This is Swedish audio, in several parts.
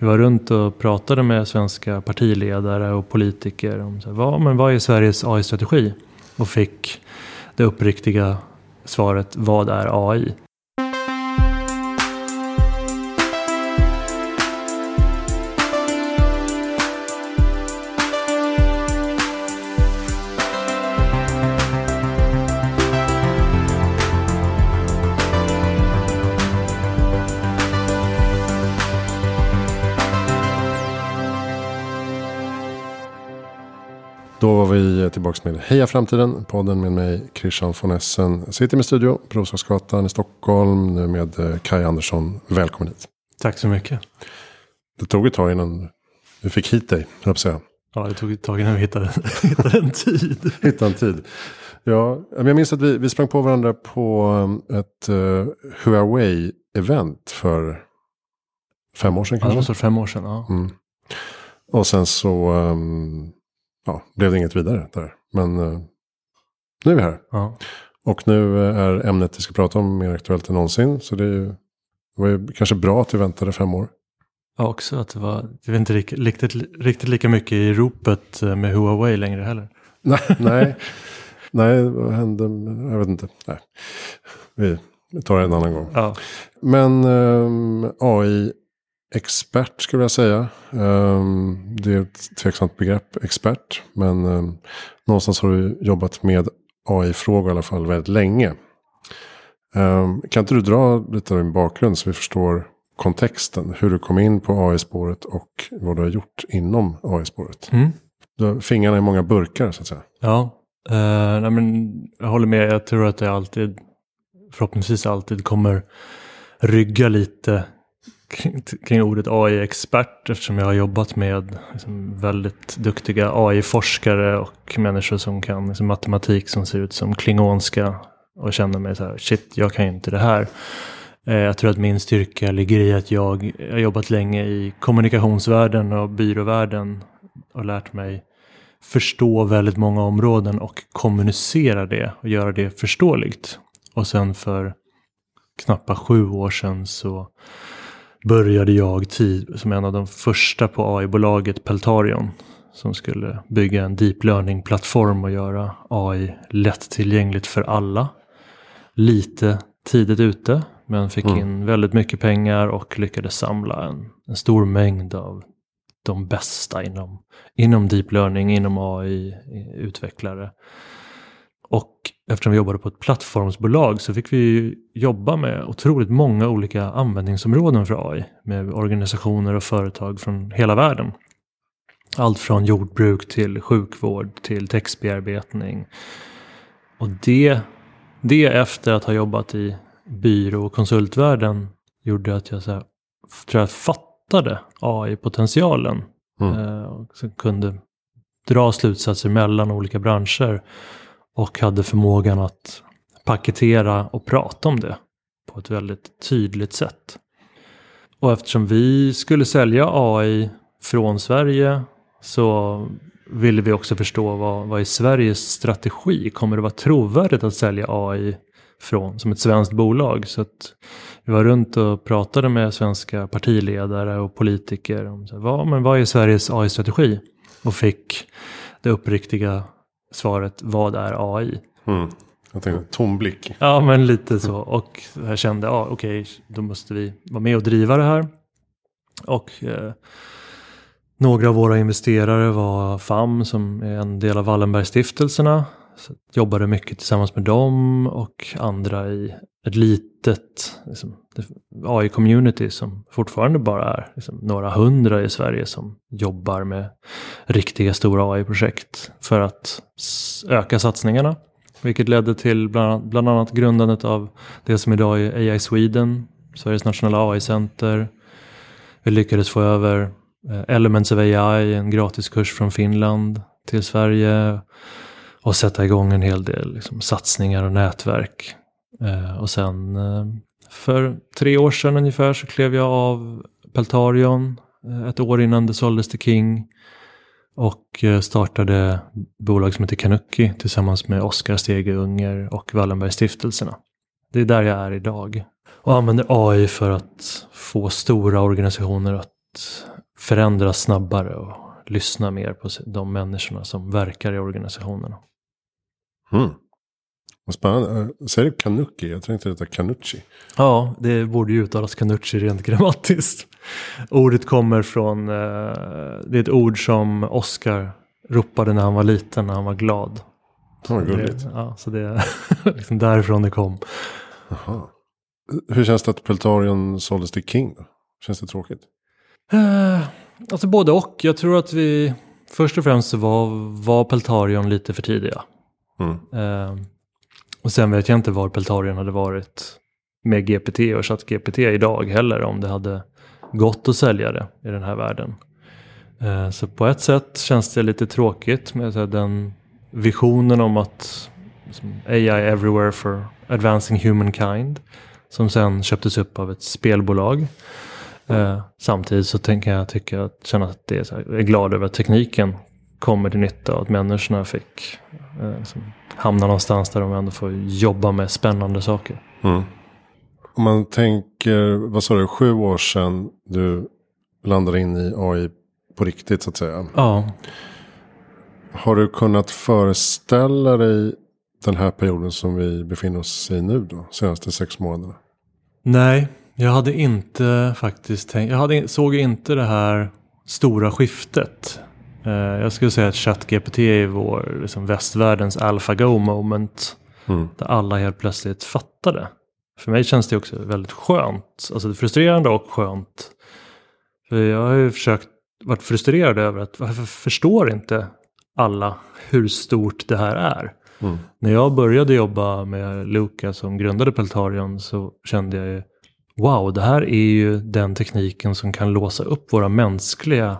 Vi var runt och pratade med svenska partiledare och politiker om så här, vad, men vad är Sveriges AI-strategi? Och fick det uppriktiga svaret, vad är AI? Då var vi tillbaka med Heja Framtiden, podden med mig Christian von Essen. Sitter min studio på Roslagsgatan i Stockholm nu med eh, Kaj Andersson. Välkommen hit. Tack så mycket. Det tog ett tag innan vi fick hit dig, höll jag säga. Ja, det tog ett tag innan vi hittade, hittade en tid. Hitta en tid. Ja, jag minns att vi, vi sprang på varandra på um, ett uh, Huawei-event för fem år sedan Ja, det kanske. måste fem år sedan. Ja. Mm. Och sen så um, ja, blev det inget vidare där. Men uh, nu är vi här. Ja. Och nu uh, är ämnet vi ska prata om mer aktuellt än någonsin. Så det, är ju, det var ju kanske bra att vi väntade fem år. Ja, också att det var det var inte riktigt, riktigt, lika mycket i ropet eh, med Huawei längre heller. Nej, nej, nej, vad hände? Jag vet inte. Nej. Vi, tar det en annan gång. Ja, Men ehm, AI-expert skulle jag säga. Ehm, det är ett tveksamt begrepp, expert. Men ehm, någonstans har du jobbat med AI-frågor i alla fall väldigt länge. Ehm, kan inte du dra lite av din bakgrund så vi förstår kontexten? Hur du kom in på AI-spåret och vad du har gjort inom AI-spåret. mm. Du har fingrarna i många burkar så att säga. ja. Eh, nej, men jag håller med. Jag tror att det alltid, förhoppningsvis alltid kommer rygga lite kring, ordet AI-expert eftersom jag har jobbat med liksom, väldigt duktiga AI-forskare och människor som kan liksom, matematik som ser ut som klingonska och känner mig så här, shit, jag kan ju inte det här. Eh, jag tror att min styrka ligger i att jag jag har jobbat länge i kommunikationsvärlden och byråvärlden och lärt mig förstå väldigt många områden och kommunicera det och göra det förståeligt. Och sen för knappt sju år sedan så började jag tid som en av de första på AI-bolaget Peltarion som skulle bygga en deep learning-plattform och göra AI lättillgängligt för alla. Lite tidigt ute, men fick Mm. in väldigt mycket pengar och lyckades samla en, en stor mängd av de bästa inom, inom deep learning, inom AI-utvecklare. Och eftersom vi jobbade på ett plattformsbolag så fick vi jobba med otroligt många olika användningsområden för AI. Med organisationer och företag från hela världen. Allt från jordbruk till sjukvård till textbearbetning. Och det, det efter att ha jobbat i byrå och konsultvärlden gjorde att jag så här, tror jag fattade AI-potentialen. Mm. Eh, och kunde dra slutsatser mellan olika branscher. Och hade förmågan att paketera och prata om det på ett väldigt tydligt sätt. Och eftersom vi skulle sälja AI från Sverige så ville vi också förstå vad, vad är Sveriges strategi? Kommer det vara trovärdigt att sälja AI från, som ett svenskt bolag? Så att vi var runt och pratade med svenska partiledare och politiker om så här, vad, men vad är Sveriges AI-strategi? Och fick det uppriktiga svaret, vad är AI? Mm. Jag tänkte tom blick. Ja, men lite så. Och jag kände, ja okej, då måste vi vara med och driva det här. Och eh, några av våra investerare var FAM som är en del av Wallenbergstiftelserna. Så jobbade mycket tillsammans med dem och andra i ett litet liksom, AI-community som fortfarande bara är liksom, några hundra i Sverige som jobbar med riktiga stora AI-projekt för att öka satsningarna. Vilket ledde till bland annat, bland annat grundandet av det som idag är AI Sweden, Sveriges nationella AI-center. Vi lyckades få över eh, Elements of AI, en gratiskurs från Finland till Sverige. Och sätta igång en hel del liksom, satsningar och nätverk. Eh, och sen eh, för tre år sedan ungefär så klev jag av Peltarion. eh, Ett år innan det såldes till King. Och eh, startade bolag som heter Kanuki tillsammans med Oskar Stege Unger och Wallenbergstiftelserna. Det är där jag är idag. Och använder AI för att få stora organisationer att förändras snabbare och lyssna mer på de människorna som verkar i organisationerna. Mm. Vad spännande. Eh, säger du kanuki? Jag tänkte det hette kanuchi. Ja, det borde ju uttalas kanuchi rent grammatiskt. Ordet kommer från, eh, det är ett ord som Oscar ropade när han var liten, när han var glad. Det var gulligt. Det, ja, så det är liksom därifrån det kom. Aha. Hur känns det att Peltarion såldes till King då? Känns det tråkigt? Eh, alltså både och. Jag tror att vi först och främst var, var Peltarion lite för tidiga. Mm. Uh, och sen vet jag inte var Peltarion hade varit med GPT och ChatGPT idag heller om det hade gått att sälja det i den här världen. Uh, så på ett sätt känns det lite tråkigt med den visionen om att liksom, AI everywhere for advancing humankind som sen köptes upp av ett spelbolag. Eh, samtidigt så tänker jag tycka att känna att det är, så här, jag är glad över att tekniken kommer till nytta och att människorna fick eh, liksom, hamna någonstans där de ändå får jobba med spännande saker. Mm. Om man tänker, vad sa du, sju år sedan du landade in i AI på riktigt så att säga. Ja. Har du kunnat föreställa dig den här perioden som vi befinner oss i nu då? Senaste sex månaderna? Nej, jag hade inte faktiskt tänkt. Jag hade, såg inte det här stora skiftet. Eh, jag skulle säga att ChatGPT är vår liksom, västvärldens AlphaGo moment. Mm. Där alla helt plötsligt fattade. För mig känns det också väldigt skönt. Alltså frustrerande och skönt. För jag har ju försökt varit frustrerad över att varför förstår inte alla hur stort det här är? Mm. När jag började jobba med Luca som grundade Peltarion så kände jag ju wow, det här är ju den tekniken som kan låsa upp våra mänskliga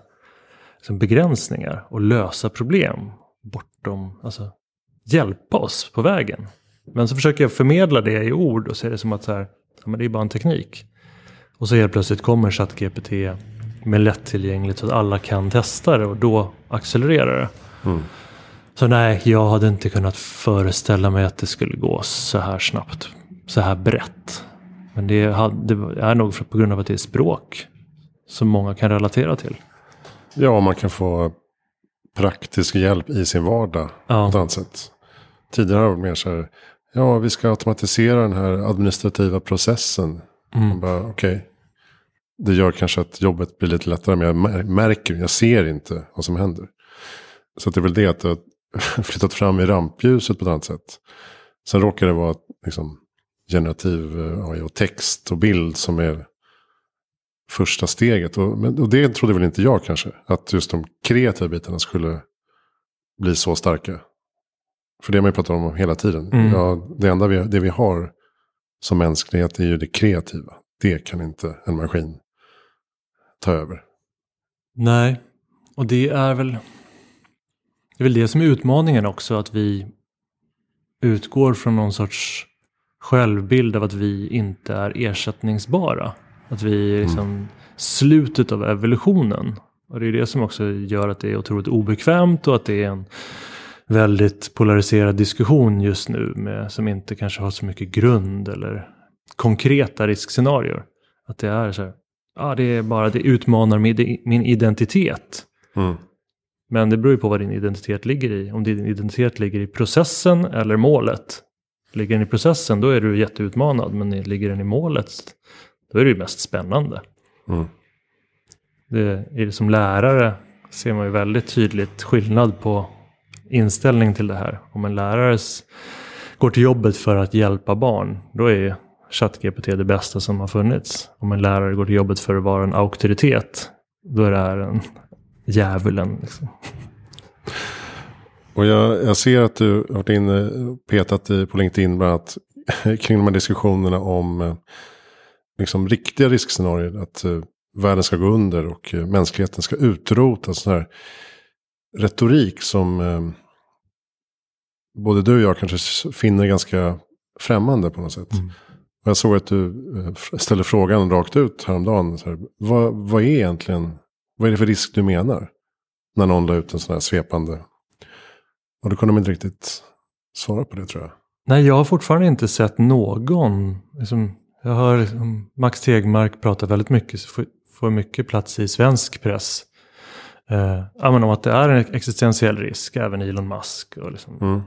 liksom, begränsningar och lösa problem bortom, alltså hjälpa oss på vägen. Men så försöker jag förmedla det i ord och se det som att så här, ja, men det är bara en teknik. Och så helt plötsligt kommer ChatGPT med lättillgängligt så att alla kan testa det och då accelererar det. Mm. Så nej, jag hade inte kunnat föreställa mig att det skulle gå så här snabbt. Så här brett. Men det, hade, det är nog på grund av att det är språk som många kan relatera till. Ja, man kan få praktisk hjälp i sin vardag Ja. på ett annat sätt. Tidigare har det varit mer så här, ja vi ska automatisera den här administrativa processen. Mm. Okej. Det gör kanske att jobbet blir lite lättare, men jag mär- märker, jag ser inte vad som händer. Så det är väl det att det har flyttat fram i rampljuset på ett annat sätt. Sen råkar det vara liksom, generativ eh, AI och text och bild som är första steget. Och, men, och det trodde väl inte jag kanske. Att just de kreativa bitarna skulle bli så starka. För det har man ju pratat om hela tiden. Mm. Ja, det enda vi, det vi har som mänsklighet är ju det kreativa. Det kan inte en maskin ta över. Nej, och det är väl det är väl det som är utmaningen också. Att vi utgår från någon sorts självbild av att vi inte är ersättningsbara. Att vi är liksom slutet av evolutionen. Och det är det som också gör att det är otroligt obekvämt och att det är en väldigt polariserad diskussion just nu med, som inte kanske har så mycket grund eller konkreta riskscenarier. Att det är så här, ja det är bara, det utmanar min, min identitet. Mm. Men det beror ju på vad din identitet ligger i. Om din identitet ligger i processen eller målet. Ligger den i processen då är du jätteutmanad. Men ligger den i målet då är det ju mest spännande. Mm. Det, är det som lärare ser man ju väldigt tydligt skillnad på inställning till det här. Om en lärare går till jobbet för att hjälpa barn, då är ChatGPT det bästa som har funnits. Om en lärare går till jobbet för att vara en auktoritet, då är det här en djävulen. Liksom. Och jag, jag ser att du har varit inne petat i, på LinkedIn bland annat kring de här diskussionerna om eh, liksom riktiga riskscenarier. Att eh, världen ska gå under och eh, mänskligheten ska utrotas. Sån här retorik som eh, både du och jag kanske finner ganska främmande på något sätt. Mm. Och jag såg att du eh, ställde frågan rakt ut häromdagen. Så här, vad, vad är egentligen, vad är det för risk du menar? När någon la ut en sån här svepande och då kunde de inte riktigt svara på det tror jag. Nej, jag har fortfarande inte sett någon. Liksom, jag hör liksom, Max Tegmark prata väldigt mycket. Så får, mycket plats i svensk press. Eh, om att det är en existentiell risk, även Elon Musk. Och liksom. Mm.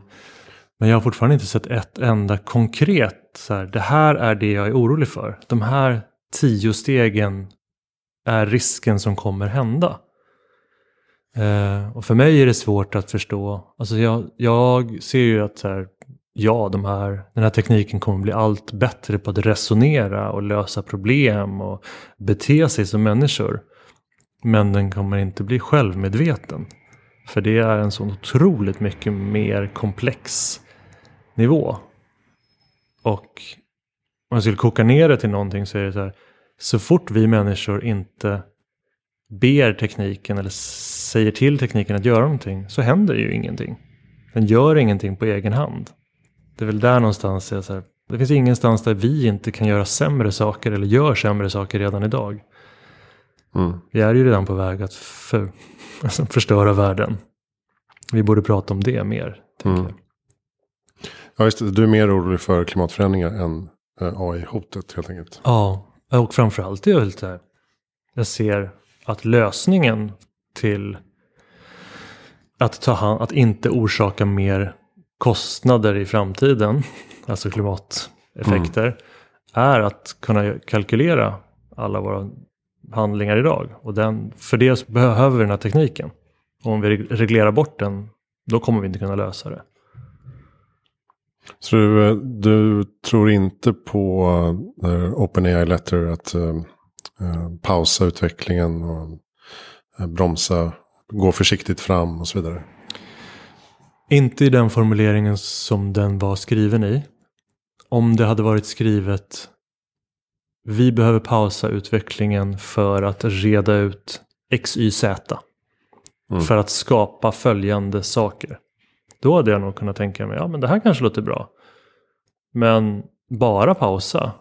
Men jag har fortfarande inte sett ett enda konkret, så här, det här är det jag är orolig för. De här tio stegen är risken som kommer hända. Eh, och för mig är det svårt att förstå. Alltså jag, jag ser ju att så här, ja, de här, den här tekniken kommer bli allt bättre på att resonera och lösa problem och bete sig som människor. Men den kommer inte bli självmedveten. För det är en så otroligt mycket mer komplex nivå. Och om jag skulle koka ner det till någonting så är det så här. Så fort vi människor inte ber tekniken eller säger till tekniken att göra någonting så händer ju ingenting. Den gör ingenting på egen hand. Det är väl där någonstans jag så här, det finns ingenstans där vi inte kan göra sämre saker eller gör sämre saker redan idag. Mm. Vi är ju redan på väg att för, alltså förstöra världen. Vi borde prata om det mer. Mm. jag. Ja, just det. Du är mer orolig för klimatförändringar än eh, AI-hotet helt enkelt. Ja, och framförallt är jag lite här. Jag ser att lösningen till att, ta hand, att inte orsaka mer kostnader i framtiden, alltså klimateffekter, är att kunna kalkylera alla våra handlingar idag. Och den, för det så behöver vi den här tekniken. Och om vi reglerar bort den, då kommer vi inte kunna lösa det. Så du, du tror inte på uh, OpenAI Letter att uh, pausa utvecklingen och bromsa, gå försiktigt fram och så vidare? Inte i den formuleringen som den var skriven i. Om det hade varit skrivet vi behöver pausa utvecklingen för att reda ut X, Y, Z. Mm. För att skapa följande saker. Då hade jag nog kunnat tänka mig, ja men det här kanske låter bra. Men bara pausa.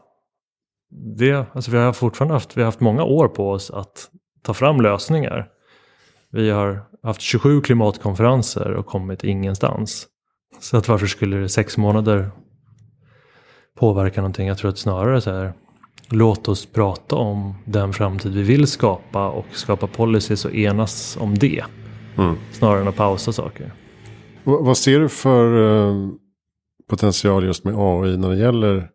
Det, alltså vi har fortfarande haft, vi har haft många år på oss att ta fram lösningar. Vi har haft 27 klimatkonferenser och kommit ingenstans. Så att varför skulle det sex månader påverka någonting? Jag tror att snarare så här, låt oss prata om den framtid vi vill skapa och skapa policies och enas om det. Mm. Snarare än att pausa saker. V- vad ser du för eh, potential just med AI när det gäller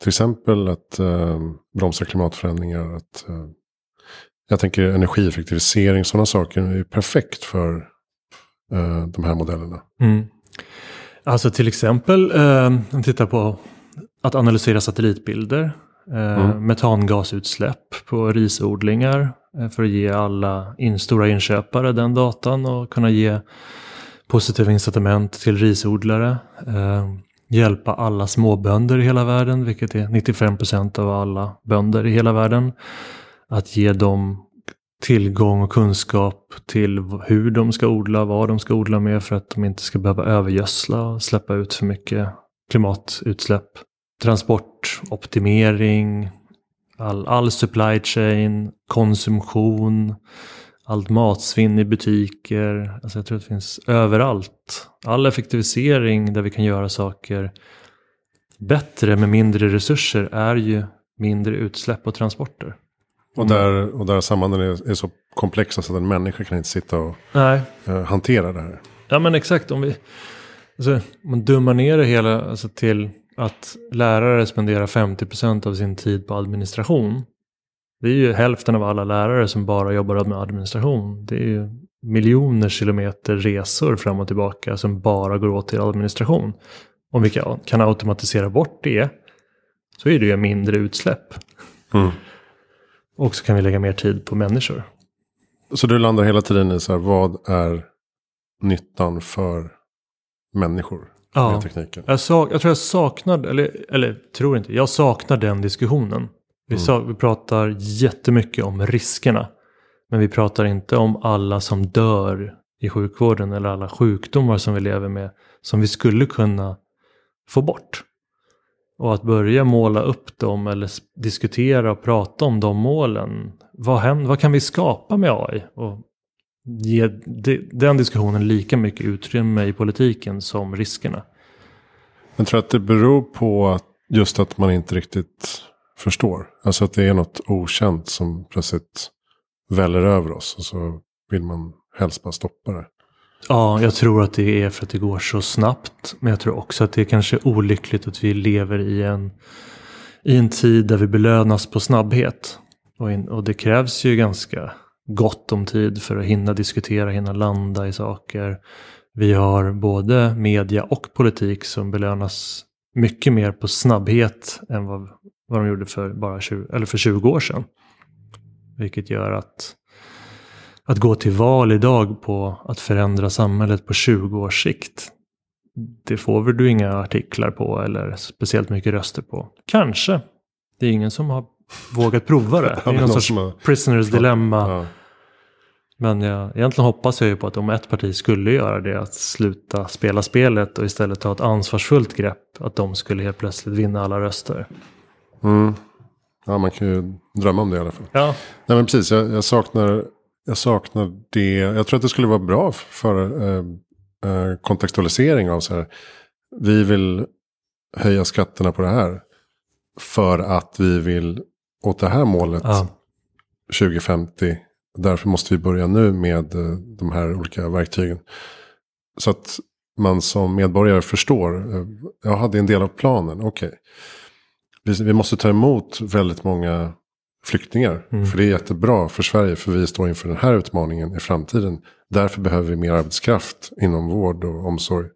till exempel att eh, bromsa klimatförändringar? Att, eh, jag tänker energieffektivisering, sådana saker är perfekt för eh, de här modellerna. Mm. Alltså till exempel eh, tittar på att analysera satellitbilder. Eh, Mm. Metangasutsläpp på risodlingar. Eh, för att ge alla in, stora inköpare den datan och kunna ge positiva incitament till risodlare. Eh, hjälpa alla småbönder i hela världen, vilket är 95% av alla bönder i hela världen. Att ge dem tillgång och kunskap till hur de ska odla, vad de ska odla med för att de inte ska behöva övergödsla och släppa ut för mycket klimatutsläpp. Transportoptimering, all, all supply chain, konsumtion, allt matsvinn i butiker. Alltså jag tror att det finns överallt. All effektivisering där vi kan göra saker bättre med mindre resurser är ju mindre utsläpp och transporter. Och där, och där sambanden är, är så komplexa så att en människa kan inte sitta och eh, hantera det här. Ja men exakt, om vi alltså, man dummar ner det hela alltså, till att lärare spenderar 50% av sin tid på administration. Det är ju hälften av alla lärare som bara jobbar med administration. Det är ju miljoner kilometer resor fram och tillbaka som bara går åt till administration. Om vi kan, kan automatisera bort det så är det ju mindre utsläpp. Mm. Och så kan vi lägga mer tid på människor. Så du landar hela tiden i så här, vad är nyttan för människor Ja. med tekniken? Jag, sak, jag tror jag saknar, eller, eller tror inte, jag saknar den diskussionen. Vi, Mm. sa, vi pratar jättemycket om riskerna. Men vi pratar inte om alla som dör i sjukvården eller alla sjukdomar som vi lever med. Som vi skulle kunna få bort. Och att börja måla upp dem eller diskutera och prata om de målen. Vad, händer, vad kan vi skapa med AI? Och ge de, den diskussionen lika mycket utrymme i politiken som riskerna. Jag tror att det beror på just att man inte riktigt förstår. Alltså att det är något okänt som plötsligt väller över oss. Och så vill man helst bara stoppa det. Ja, jag tror att det är för att det går så snabbt. Men jag tror också att det är kanske olyckligt att vi lever i en, i en tid där vi belönas på snabbhet. Och, in, och det krävs ju ganska gott om tid för att hinna diskutera, hinna landa i saker. Vi har både media och politik som belönas mycket mer på snabbhet än vad, vad de gjorde för, bara 20, eller för 20 år sedan. Vilket gör att att gå till val idag på att förändra samhället på 20 års sikt. Det får väl du inga artiklar på eller speciellt mycket röster på. Kanske. Det är ingen som har vågat prova det. Det är någon sorts prisoners dilemma. Ja. Men jag, egentligen hoppas jag ju på att om ett parti skulle göra det, att sluta spela spelet och istället ta ett ansvarsfullt grepp, att de skulle helt plötsligt vinna alla röster. Mm. Ja, man kan ju drömma om det i alla fall. Ja. Nej, men precis. Jag, jag saknar jag saknar det. Jag tror att det skulle vara bra för eh, eh, kontextualisering av så här. Vi vill höja skatterna på det här. För att vi vill åt det här målet ja. 2050. Därför måste vi börja nu med eh, de här olika verktygen. Så att man som medborgare förstår. Jag hade en del av planen. Okej. Okay. Vi, vi måste ta emot väldigt många flyktingar. Mm. För det är jättebra för Sverige för vi står inför den här utmaningen i framtiden. Därför behöver vi mer arbetskraft inom vård och omsorg.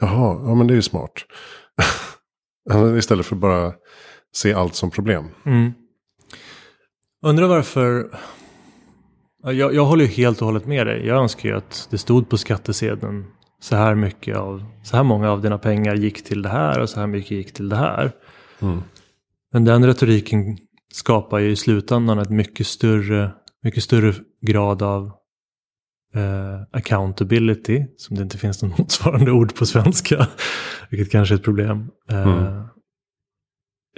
Jaha, ja men det är ju smart. Istället för bara se allt som problem. Mm. Undrar varför... Jag, jag håller ju helt och hållet med dig. Jag önskar ju att det stod på skattesedeln så här mycket av, så här många av dina pengar gick till det här och så här mycket gick till det här. Mm. Men den retoriken skapar ju i slutändan ett mycket större, mycket större grad av eh, accountability, som det inte finns något motsvarande ord på svenska, vilket kanske är ett problem, eh, mm.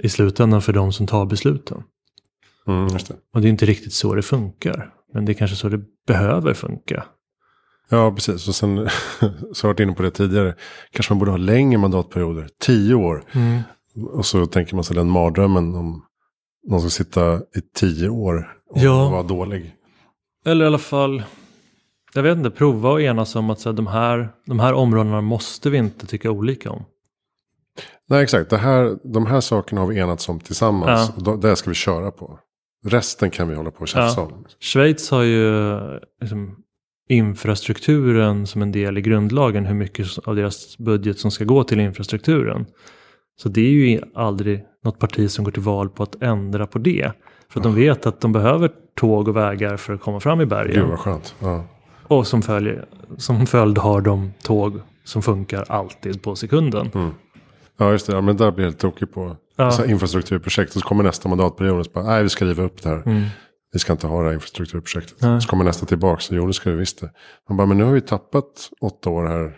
i slutändan för de som tar besluten. Mm, det. Och det är inte riktigt så det funkar, men det är kanske så det behöver funka. Ja, precis. Och sen, så har jag varit inne på det tidigare, kanske man borde ha längre mandatperioder, tio år. Mm. Och så tänker man sig den mardrömmen om någon ska sitta i tio år och ja. vara dålig. Eller i alla fall, jag vet inte, prova och enas om att så här, de, här, de här områdena måste vi inte tycka olika om. Nej, exakt. Det här, de här sakerna har vi enats om tillsammans. Ja. Och det ska vi köra på. Resten kan vi hålla på och tjafsa ja. om. Schweiz har ju liksom, infrastrukturen som en del i grundlagen. Hur mycket av deras budget som ska gå till infrastrukturen. Så det är ju aldrig något parti som går till val på att ändra på det. För att de vet att de behöver tåg och vägar för att komma fram i bergen. Gud vad skönt. Ja. Och som följd, som följd har de tåg som funkar alltid på sekunden. Mm. Ja just det, ja, men där blir jag helt tokig på ja. infrastrukturprojekt. Så kommer nästa mandatperiod och så bara, nej vi ska riva upp det här. Mm. Vi ska inte ha det här infrastrukturprojektet. Nej. Så kommer nästa tillbaka, så jo det ska vi visst det. Man bara, men nu har vi tappat åtta år här.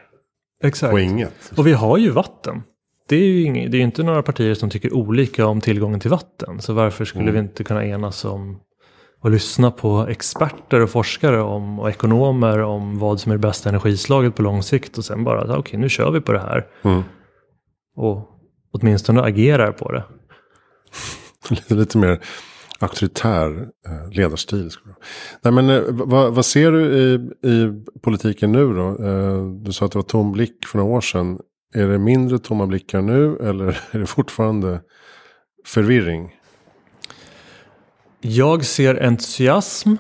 Exakt. På inget. Och vi har ju vatten det är ju ing, det är inte några partier som tycker olika om tillgången till vatten. Så varför skulle mm. vi inte kunna enas om och lyssna på experter och forskare om, och ekonomer om vad som är det bästa energislaget på lång sikt och sen bara, okej okay, nu kör vi på det här. Mm. Och åtminstone agerar på det. lite, lite mer auktoritär eh, ledarstil. Nej, men, eh, vad, vad, ser du i, i politiken nu då? Eh, du sa att det var tom blick för några år sedan. Är det mindre tomma blickar nu eller är det fortfarande förvirring? Jag ser entusiasm.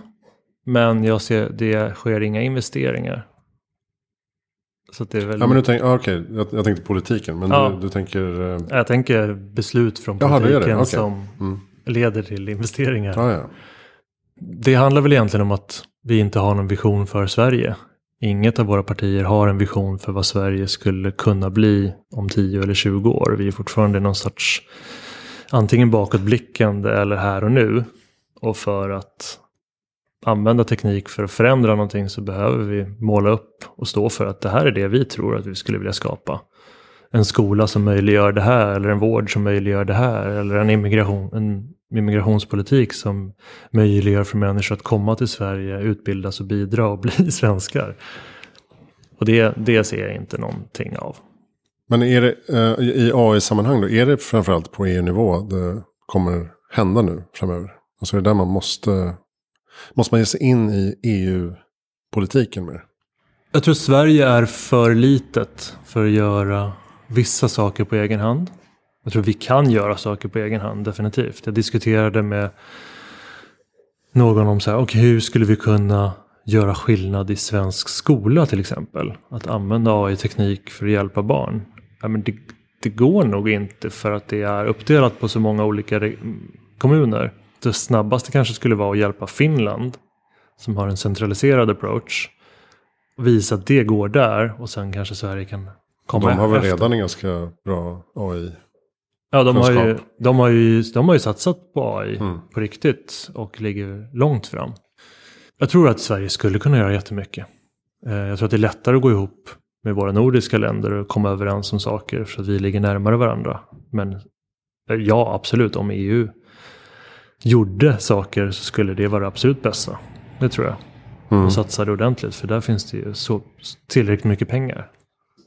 Men jag ser det sker inga investeringar. Så det är väl... Ja men du tänker, ah, okej, okay. jag, jag, tänkte politiken. Men ja. du, du, tänker... Uh... Jag tänker beslut från politiken Jaha, det det. Okay. som mm. leder till investeringar. Ah, ja. Det handlar väl egentligen om att vi inte har någon vision för Sverige. Inget av våra partier har en vision för vad Sverige skulle kunna bli om 10 eller 20 år. Vi är fortfarande någon sorts antingen bakåtblickande eller här och nu. Och för att använda teknik för att förändra någonting så behöver vi måla upp och stå för att det här är det vi tror att vi skulle vilja skapa. En skola som möjliggör det här eller en vård som möjliggör det här eller en, immigration, en immigrationspolitik som möjliggör för människor att komma till Sverige, utbildas och bidra och bli svenskar. Och det, det ser jag inte någonting av. Men är det uh, i AI-sammanhang då, är det framförallt på EU-nivå det kommer hända nu framöver? Alltså är det där man måste, måste man ge sig in i EU-politiken mer? Jag tror Sverige är för litet för att göra vissa saker på egen hand. Jag tror vi kan göra saker på egen hand, definitivt. Jag diskuterade med någon om så här, okay, hur skulle vi kunna göra skillnad i svensk skola till exempel? Att använda AI-teknik för att hjälpa barn. Ja, men det, det går nog inte för att det är uppdelat på så många olika kommuner. Det snabbaste kanske skulle vara att hjälpa Finland som har en centraliserad approach. Visa att det går där och sen kanske Sverige kan komma De har väl efter. redan en ganska bra AI? Ja, de har, ju, de, har ju, de har ju satsat på AI Mm. på riktigt och ligger långt fram. Jag tror att Sverige skulle kunna göra jättemycket. Eh, Jag tror att det är lättare att gå ihop med våra nordiska länder och komma överens om saker för att vi ligger närmare varandra. Men eh, ja, absolut, om EU gjorde saker så skulle det vara det absolut bästa. Det tror jag. Mm. Och satsade ordentligt, för där finns det ju så tillräckligt mycket pengar.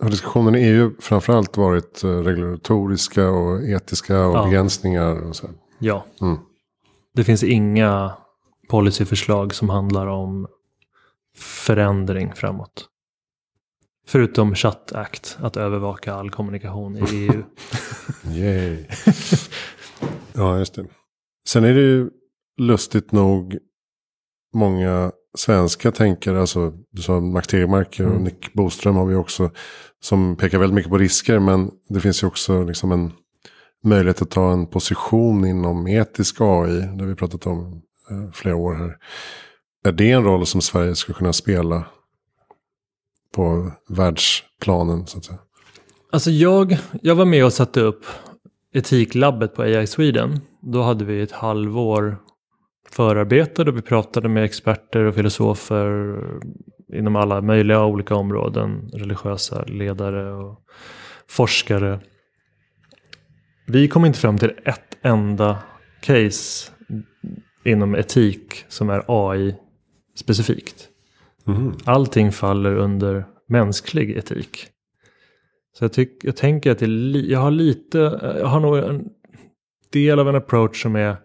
Har diskussionen i EU framförallt varit eh, regulatoriska och etiska och Ja. begränsningar? Och så? Ja. Mm. Det finns inga policyförslag som handlar om förändring framåt. Förutom Chat Act, att övervaka all kommunikation i EU. Yay. ja, just det. Sen är det ju lustigt nog många svenska tänkare, alltså du sa Max Tegmark och Mm. Nick Boström har vi också, som pekar väldigt mycket på risker, men det finns ju också liksom en möjlighet att ta en position inom etisk AI, det har vi pratat om eh, flera år här. Är det en roll som Sverige skulle kunna spela på världsplanen så att säga? Alltså jag, jag var med och satte upp Etiklabbet på AI Sweden. Då hade vi ett halvår förarbete då vi pratade med experter och filosofer inom alla möjliga olika områden. Religiösa ledare och forskare. Vi kom inte fram till ett enda case inom etik som är AI specifikt. Mhm. Allting faller under mänsklig etik. Så jag, tyck, jag tänker att jag har lite, jag har nog en del av en approach som är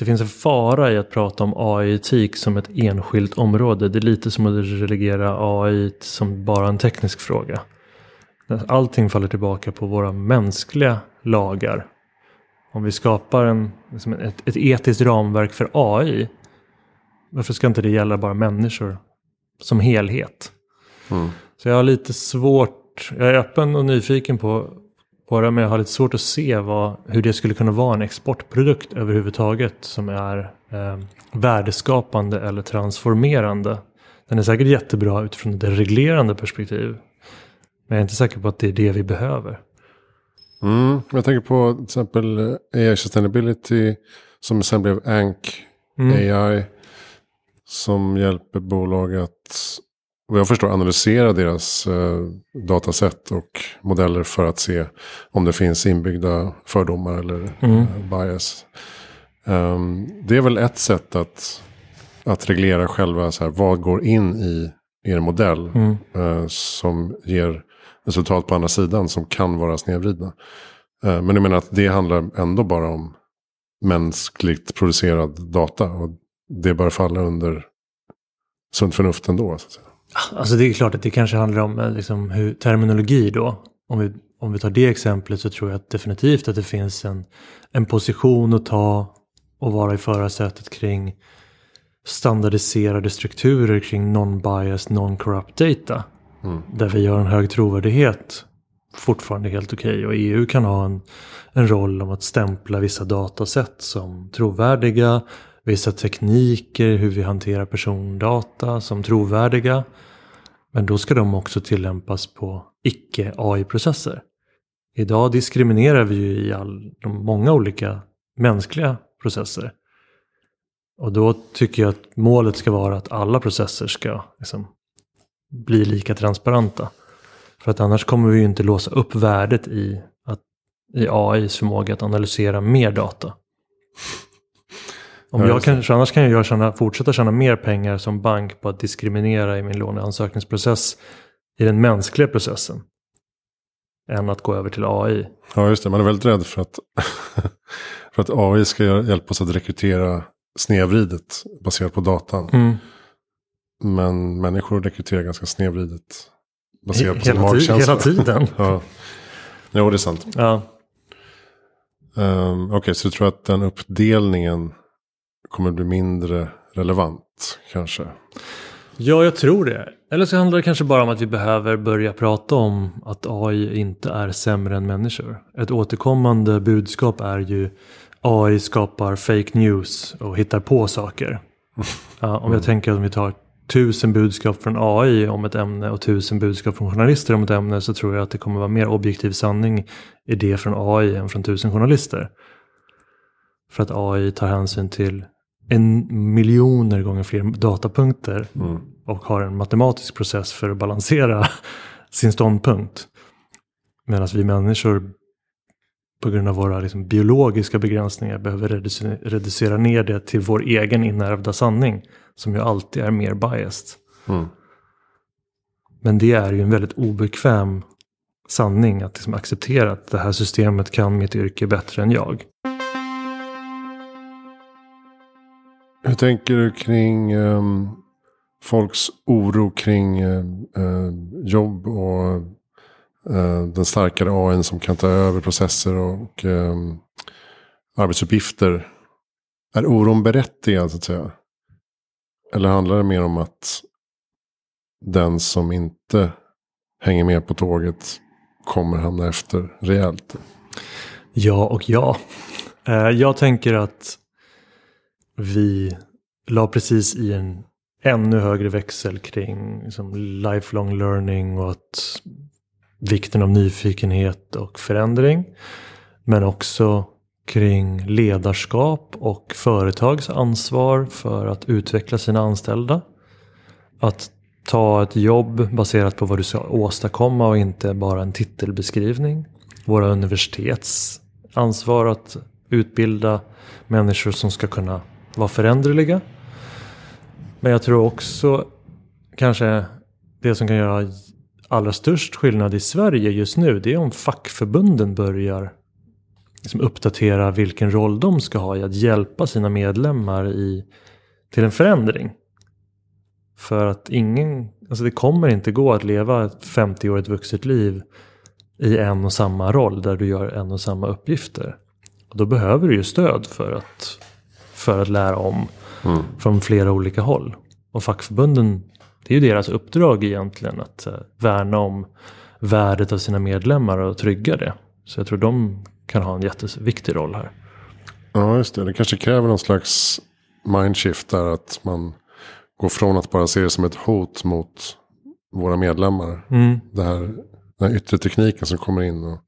det finns en fara i att prata om AI-etik som ett enskilt område. Det är lite som att relegera AI som bara en teknisk fråga. Allting faller tillbaka på våra mänskliga lagar. Om vi skapar en, liksom ett, ett etiskt ramverk för AI, varför ska inte det gälla bara människor som helhet? Mm. Så jag har lite svårt, jag är öppen och nyfiken på, på det, men jag har lite svårt att se vad, hur det skulle kunna vara en exportprodukt överhuvudtaget som är eh, värdeskapande eller transformerande. Den är säkert jättebra utifrån ett reglerande perspektiv. Men jag är inte säker på att det är det vi behöver. Mm, jag tänker på till exempel eh, AI Sustainability som sen blev ANC Mm. AI. Som hjälper bolag att, vad jag förstår, analysera deras eh, dataset och modeller för att se om det finns inbyggda fördomar eller Mm. eh, bias. Ehm, det är väl ett sätt att, att reglera själva, så här, vad går in i er modell Mm. eh, som ger resultat på andra sidan som kan vara snedvridna. Eh, men jag menar att det handlar ändå bara om mänskligt producerad data. Och det bör falla under sunt förnuft ändå. Så att säga. Alltså det är klart att det kanske handlar om eh, liksom, hur, terminologi då. Om vi, om vi tar det exemplet så tror jag att definitivt att det finns en, en position att ta och vara i förarsätet kring standardiserade strukturer kring non-biased, non-corrupt data. Mm. Där vi har en hög trovärdighet fortfarande helt okej. Och EU kan ha en, en roll om att stämpla vissa dataset som trovärdiga. Vissa tekniker, hur vi hanterar persondata som trovärdiga. Men då ska de också tillämpas på icke-AI-processer. Idag diskriminerar vi ju i all, de många olika mänskliga processer. Och då tycker jag att målet ska vara att alla processer ska liksom, bli lika transparenta. För att annars kommer vi ju inte låsa upp värdet i, att, i AIs förmåga att analysera mer data. Om Ja, jag just det. kan, annars kan jag tjäna, fortsätta tjäna mer pengar som bank på att diskriminera i min låneansökningsprocess i den mänskliga processen. Än att gå över till AI. Ja, just det. Man är väldigt rädd för att, För att AI ska hjälpa oss att rekrytera snedvridet baserat på datan. Mm. Men människor rekryterar ganska snedvridet. Baserat på sin Hela, ti- magkänsla. hela tiden. Ja. Jo, det är sant. Ja. Um, Okej, så du tror att den uppdelningen kommer bli mindre relevant kanske? ja, jag tror det. Eller så handlar det kanske bara om att vi behöver börja prata om att AI inte är sämre än människor. Ett återkommande budskap är ju AI skapar fake news och hittar på saker. Ja, om jag tänker att om vi tar tusen budskap från AI om ett ämne och tusen budskap från journalister om ett ämne så tror jag att det kommer vara mer objektiv sanning i det från AI än från tusen journalister. För att AI tar hänsyn till en miljoner gånger fler datapunkter Mm. och har en matematisk process för att balansera sin ståndpunkt. Medan vi människor på grund av våra liksom, biologiska begränsningar behöver reducera, reducera ner det till vår egen inärvda sanning. Som ju alltid är mer biased. Mm. Men det är ju en väldigt obekväm sanning att liksom acceptera att det här systemet kan mitt yrke bättre än jag. Hur tänker du kring ehm, folks oro kring eh, jobb och eh, den starkare AI som kan ta över processer och ehm, arbetsuppgifter? Är oron berättigad så att säga? Eller handlar det mer om att den som inte hänger med på tåget kommer hamna efter rejält? Ja och ja. Eh, jag tänker att vi la precis i en ännu högre växel kring liksom lifelong learning och att vikten av nyfikenhet och förändring. Men också kring ledarskap och företags ansvar för att utveckla sina anställda. Att ta ett jobb baserat på vad du ska åstadkomma och inte bara en titelbeskrivning. Våra universitets ansvar att utbilda människor som ska kunna vara föränderliga. Men jag tror också kanske det som kan göra allra störst skillnad i Sverige just nu det är om fackförbunden börjar liksom uppdatera vilken roll de ska ha i att hjälpa sina medlemmar i, till en förändring. För att ingen, alltså det kommer inte gå att leva ett 50-årigt vuxet liv i en och samma roll där du gör en och samma uppgifter. Och då behöver du ju stöd för att, för att lära om Mm. från flera olika håll. Och fackförbunden, det är ju deras uppdrag egentligen att eh, värna om värdet av sina medlemmar och trygga det. Så jag tror de kan ha en jätteviktig roll här. Ja, just det. Det kanske kräver någon slags mindshift där. Att man går från att bara se det som ett hot mot våra medlemmar. Mm. Det här, den här yttre tekniken som kommer in och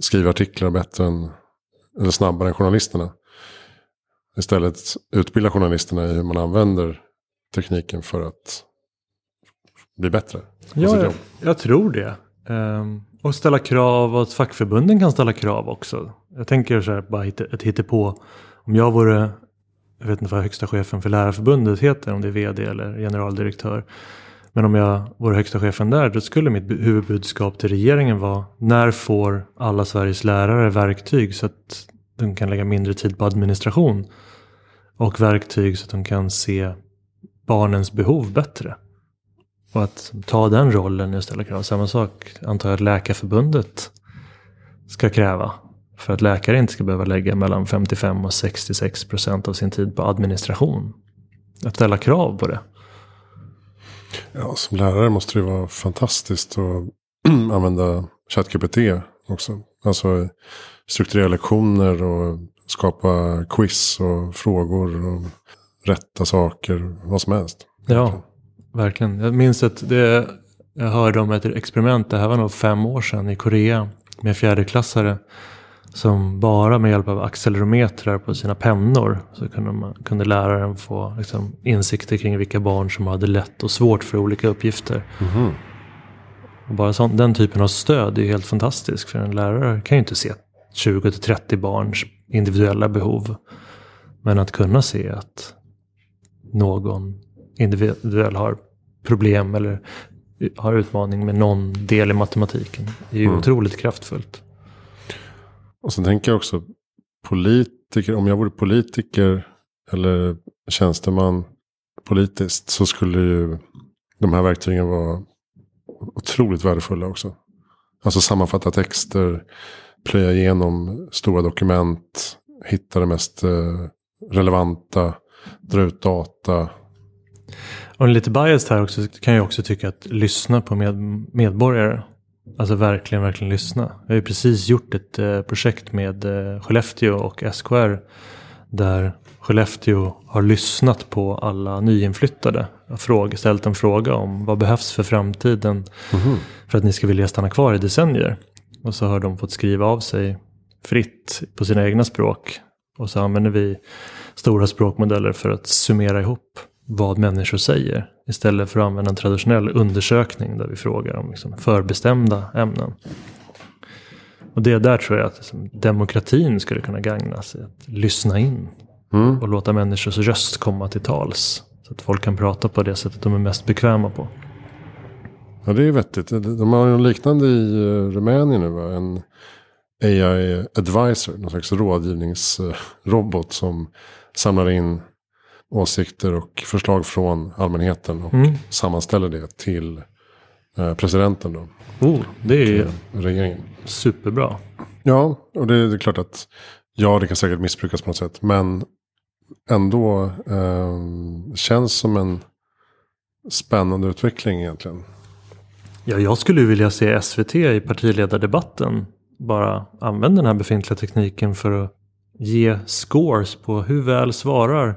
skriver artiklar bättre än, eller snabbare än journalisterna. Istället utbilda journalisterna i hur man använder tekniken för att bli bättre. Ja, jag, jag tror det. Ehm, och ställa krav och att fackförbunden kan ställa krav också. Jag tänker så här, bara hitta, ett hittepå. Om jag vore, jag vet inte vad högsta chefen för lärarförbundet heter, om det är vd eller generaldirektör. Men om jag vore högsta chefen där, då skulle mitt bu- huvudbudskap till regeringen vara när får alla Sveriges lärare verktyg så att de kan lägga mindre tid på administration och verktyg så att de kan se barnens behov bättre. Och att ta den rollen och ställa krav. Samma sak antar jag att Läkarförbundet ska kräva. För att läkare inte ska behöva lägga mellan 55 och 66 procent av sin tid på administration. Att ställa krav på det. Ja, som lärare måste det vara fantastiskt att använda ChatGPT också. Alltså strukturera lektioner och skapa quiz och frågor och rätta saker, vad som helst. Ja, verkligen. Jag minns att det, jag hörde om ett experiment, det här var nog fem år sedan i Korea. Med fjärdeklassare. Som bara med hjälp av accelerometrar på sina pennor så kunde, man, kunde läraren få liksom, insikter kring vilka barn som hade lätt och svårt för olika uppgifter. Och bara sån, den typen av stöd är helt fantastisk. För en lärare kan ju inte se 20-30 barns individuella behov. Men att kunna se att någon individuell har problem eller har utmaning med någon del i matematiken. är ju Mm. otroligt kraftfullt. Och sen tänker jag också politiker, om jag vore politiker eller tjänsteman politiskt så skulle ju de här verktygen vara otroligt värdefulla också. Alltså sammanfatta texter, plöja igenom stora dokument, hitta det mest eh, relevanta, dra ut data. Och lite biased här också kan jag också tycka att lyssna på med, medborgare. Alltså verkligen, verkligen lyssna. Vi har ju precis gjort ett eh, projekt med eh, Skellefteå och SKR. Där Skellefteå har lyssnat på alla nyinflyttade. Fråga, ställt en fråga om vad behövs för framtiden. Mhm. För att ni ska vilja stanna kvar i decennier. Och så har de fått skriva av sig fritt på sina egna språk. Och så använder vi stora språkmodeller för att summera ihop vad människor säger. Istället för att använda en traditionell undersökning där vi frågar om liksom förbestämda ämnen. Och det där tror jag att liksom demokratin skulle kunna gagnas. Att lyssna in Mm. och låta människors röst komma till tals. Så att folk kan prata på det sättet de är mest bekväma på. Ja, det är vettigt. De har ju liknande i eh, Rumänien nu. Va? En AI advisor, någon slags rådgivningsrobot som samlar in åsikter och förslag från allmänheten och Mm. sammanställer det till eh, presidenten då, Oh, det är regeringen. superbra. Ja, och det, det är klart att ja, det kan säkert missbrukas på något sätt. Men ändå eh, känns som en spännande utveckling egentligen. Ja, jag skulle ju vilja se SVT i partiledardebatten bara använda den här befintliga tekniken för att ge scores på hur väl svarar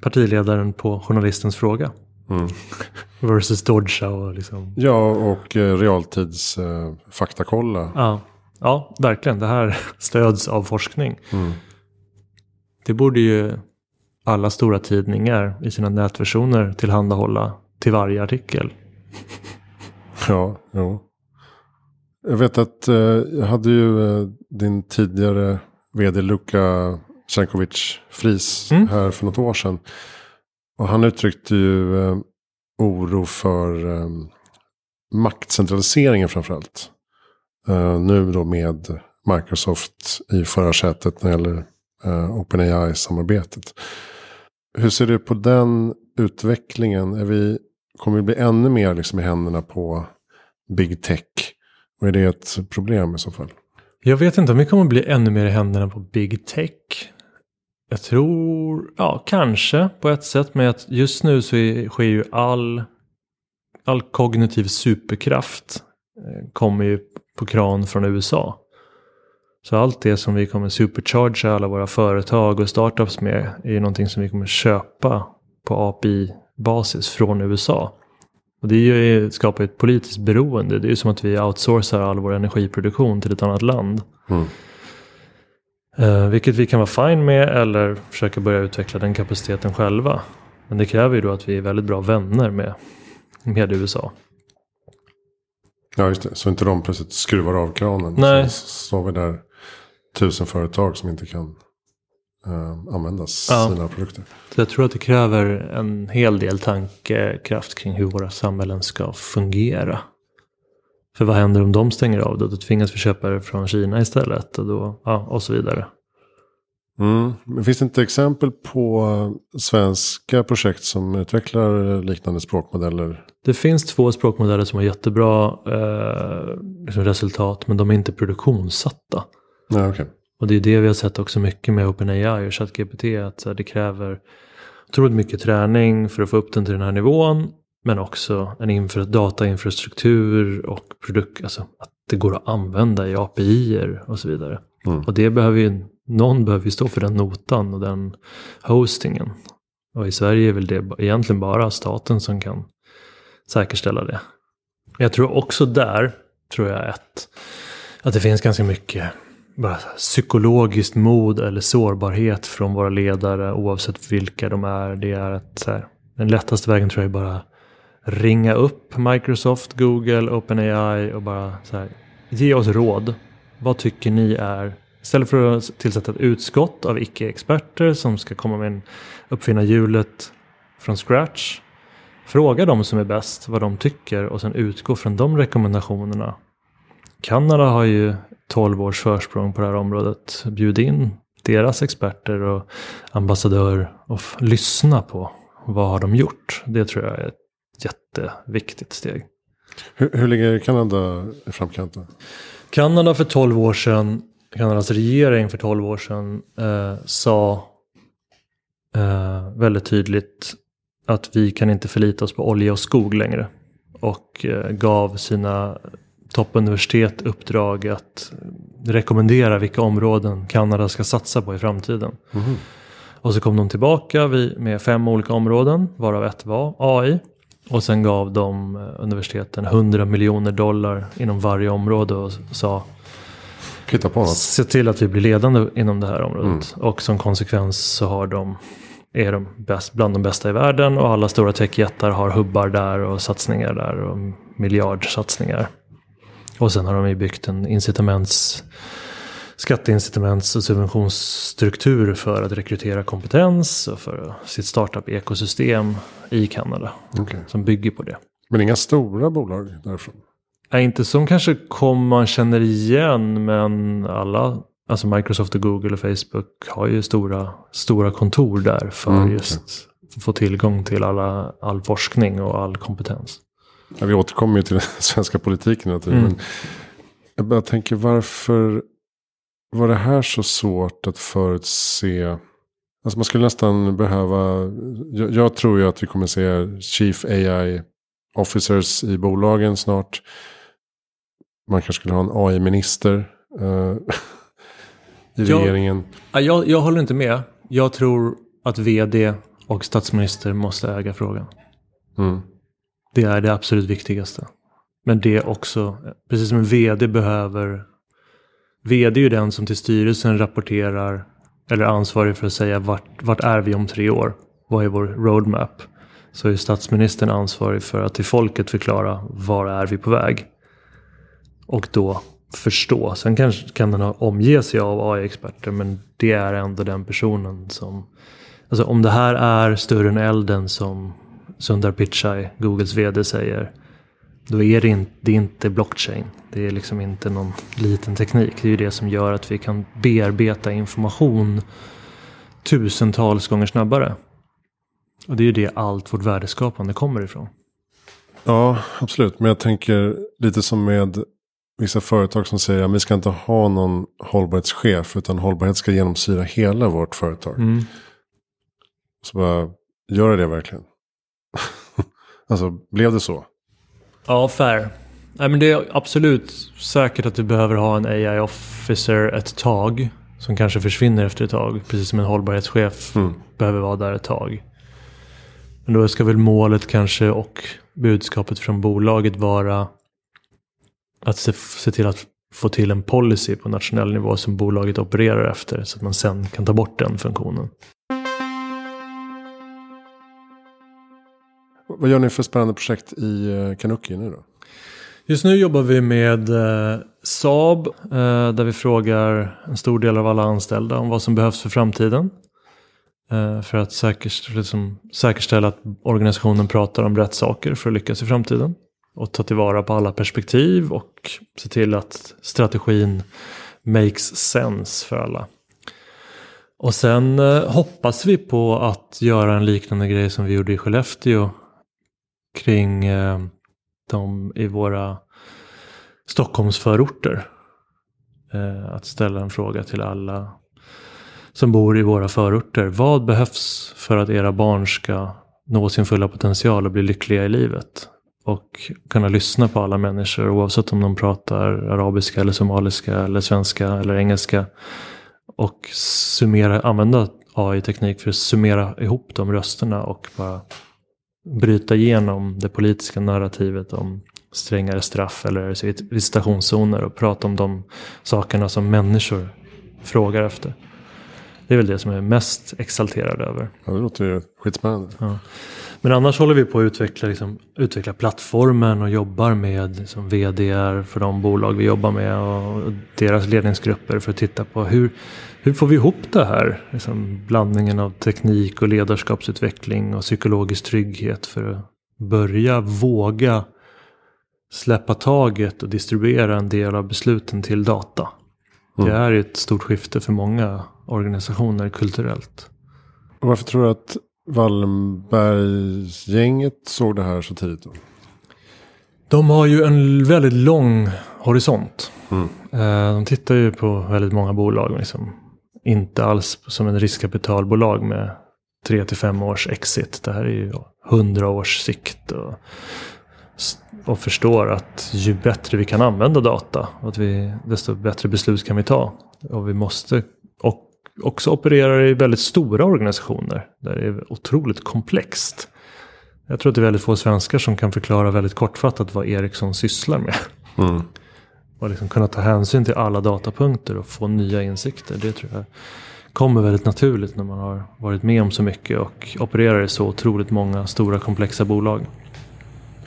partiledaren på journalistens fråga. Mm. Versus dodga och liksom. Ja, och eh, realtids eh, faktakolla. Ja, ja, verkligen. Det här stöds av forskning. Mm. Det borde ju alla stora tidningar i sina nätversioner tillhandahålla till varje artikel. Ja, jo. Jag vet att eh, jag hade ju eh, din tidigare vd Luka Cenkovic Fris Mm. här för något år sedan. Och han uttryckte ju eh, oro för eh, maktcentraliseringen framförallt. Eh, nu då med Microsoft i förarsätet när det gäller eh, OpenAI-samarbetet. Hur ser du på den utvecklingen? Är vi, kommer vi bli ännu mer liksom i händerna på big tech? Och är det ett problem i så fall? Jag vet inte om vi kommer bli ännu mer i händerna på big tech. Jag tror, ja kanske på ett sätt. Men att just nu så är, sker ju all, all kognitiv superkraft eh, kommer ju på kran från USA. Så allt det som vi kommer supercharga alla våra företag och startups med är ju någonting som vi kommer köpa på API-basis från USA. Och det är ju, skapar ju ett politiskt beroende. Det är ju som att vi outsourcar all vår energiproduktion till ett annat land. Mm. Eh, vilket vi kan vara fine med eller försöka börja utveckla den kapaciteten själva. Men det kräver ju då att vi är väldigt bra vänner med, med USA. Ja, just det. Så inte de plötsligt skruvar av kranen. Nej. Så står vi där tusen företag som inte kan eh, använda Ja. sina produkter. Så jag tror att det kräver en hel del tankekraft kring hur våra samhällen ska fungera. För vad händer om de stänger av det? Då tvingas vi köpa det från Kina istället. Och, då, ja, och så vidare. Mm. Men finns det inte exempel på svenska projekt som utvecklar liknande språkmodeller? Det finns två språkmodeller som har jättebra eh, liksom resultat. Men de är inte produktionssatta. Ja, okej. Och det är det vi har sett också mycket med OpenAI och ChatGPT. Att det kräver otroligt mycket träning för att få upp den till den här nivån. Men också en infra, datainfrastruktur och produkt, alltså att det går att använda i API-er och så vidare. Mm. Och det behöver ju, någon behöver ju stå för den notan och den hostingen. Och i Sverige är väl det egentligen bara staten som kan säkerställa det. Jag tror också där, tror jag att, att det finns ganska mycket bara psykologiskt mod eller sårbarhet från våra ledare oavsett vilka de är. Det är att så här, den lättaste vägen tror jag är bara ringa upp Microsoft, Google, OpenAI och bara så här, ge oss råd. Vad tycker ni är Istället för att tillsätta ett utskott av icke-experter som ska komma med en uppfinna hjulet från scratch. Fråga de som är bäst vad de tycker och sen utgå från de rekommendationerna. Kanada har ju 12 års försprång på det här området. Bjud in deras experter och ambassadör och lyssna på vad har de gjort. Det tror jag är ett jätteviktigt steg. Hur, hur ligger Kanada i framkanten? Kanada för 12 år sedan, Kanadas regering för 12 år sedan eh, sa eh, väldigt tydligt att vi kan inte förlita oss på olja och skog längre. Och eh, gav sina toppuniversitet uppdrag att rekommendera vilka områden Kanada ska satsa på i framtiden. Mm. Och så kom de tillbaka med fem olika områden, varav ett var AI. Och sen gav de eh, universiteten 100 miljoner dollar inom varje område och sa Hitta på något. se till att vi blir ledande inom det här området. Och som konsekvens så har de, är de bäst, bland de bästa i världen och alla stora techjättar har hubbar där och satsningar där och miljardsatsningar. Och sen har de ju byggt en incitaments skatteincitaments och subventionsstruktur för att rekrytera kompetens och för sitt startup-ekosystem i Kanada. Okej. Som bygger på det. Men inga stora bolag därifrån? Är inte som kanske kom man känner igen men alla, alltså Microsoft och Google och Facebook har ju stora, stora kontor där för Mm, just att få tillgång till alla, all forskning och all kompetens. Ja, vi återkommer ju till den svenska politiken tiden. Mm. Men jag tänker varför var det här så svårt att förutse? Alltså man skulle nästan behöva. Jag, jag tror ju att vi kommer se Chief AI Officers i bolagen snart. Man kanske skulle ha en AI-minister eh, i Ja. regeringen. Ja, Jag, jag håller inte med. Jag tror att vd och statsminister måste äga frågan. Mm. Det är det absolut viktigaste. Men det också, precis som en vd behöver, vd är ju den som till styrelsen rapporterar eller ansvarig för att säga vart, vart är vi om tre år? Vad är vår roadmap? Så är statsministern ansvarig för att till folket förklara var är vi på väg? Och då förstå. Sen kanske kan den omge sig av AI-experter men det är ändå den personen som Alltså om det här är större än elden som Sundar Pichai, Googles vd, säger. Då är det, inte, det är inte blockchain. Det är liksom inte någon liten teknik. Det är ju det som gör att vi kan bearbeta information tusentals gånger snabbare. Och det är ju det allt vårt värdeskapande kommer ifrån. Ja, absolut. Men jag tänker lite som med vissa företag som säger att vi ska inte ha någon hållbarhetschef. Utan hållbarhet ska genomsyra hela vårt företag. Mm. Så bara, gör det verkligen? Alltså, blev det så? Ja, fair. Nej, men det är absolut säkert att du behöver ha en AI-officer ett tag. Som kanske försvinner efter ett tag. Precis som en hållbarhetschef Mm. behöver vara där ett tag. Men då ska väl målet kanske och budskapet från bolaget vara att se, se till att få till en policy på nationell nivå som bolaget opererar efter. Så att man sen kan ta bort den funktionen. Vad gör ni för spännande projekt i eh, Kanuki nu då? Just nu jobbar vi med eh, Saab eh, där vi frågar en stor del av alla anställda om vad som behövs för framtiden. Eh, för att säkerställa, liksom, säkerställa att organisationen pratar om rätt saker för att lyckas i framtiden. Och ta tillvara på alla perspektiv och se till att strategin makes sense för alla. Och sen eh, hoppas vi på att göra en liknande grej som vi gjorde i Skellefteå kring eh, de i våra Stockholmsförorter. Eh, att ställa en fråga till alla som bor i våra förorter. Vad behövs för att era barn ska nå sin fulla potential och bli lyckliga i livet? Och kunna lyssna på alla människor oavsett om de pratar arabiska eller somaliska eller svenska eller engelska. Och summera, använda AI-teknik för att summera ihop de rösterna och bara bryta igenom det politiska narrativet om strängare straff eller visitationszoner och prata om de sakerna som människor frågar efter. Det är väl det som jag är mest exalterad över. Ja, det låter ju skitspännande. Ja. Men annars håller vi på att utveckla, liksom, utveckla plattformen och jobbar med liksom, VDR för de bolag vi jobbar med och deras ledningsgrupper för att titta på hur, hur får vi ihop det här? Liksom, blandningen av teknik och ledarskapsutveckling och psykologisk trygghet för att börja våga släppa taget och distribuera en del av besluten till data. Det är ju ett stort skifte för många organisationer kulturellt. Varför tror du att Wallenbergsgänget såg det här så tidigt då? De har ju en väldigt lång horisont. Mm. Eh, De tittar ju på väldigt många bolag. Liksom. Inte alls som en riskkapitalbolag med tre till fem års exit. Det här är ju hundra års sikt. Och, och förstår att ju bättre vi kan använda data, att vi, desto bättre beslut kan vi ta. Och vi måste och också operera i väldigt stora organisationer. Där det är otroligt komplext. Jag tror att det är väldigt få svenskar som kan förklara väldigt kortfattat vad Ericsson sysslar med. Mm. Och liksom kunna ta hänsyn till alla datapunkter och få nya insikter. Det tror jag kommer väldigt naturligt när man har varit med om så mycket och opererar i så otroligt många stora komplexa bolag.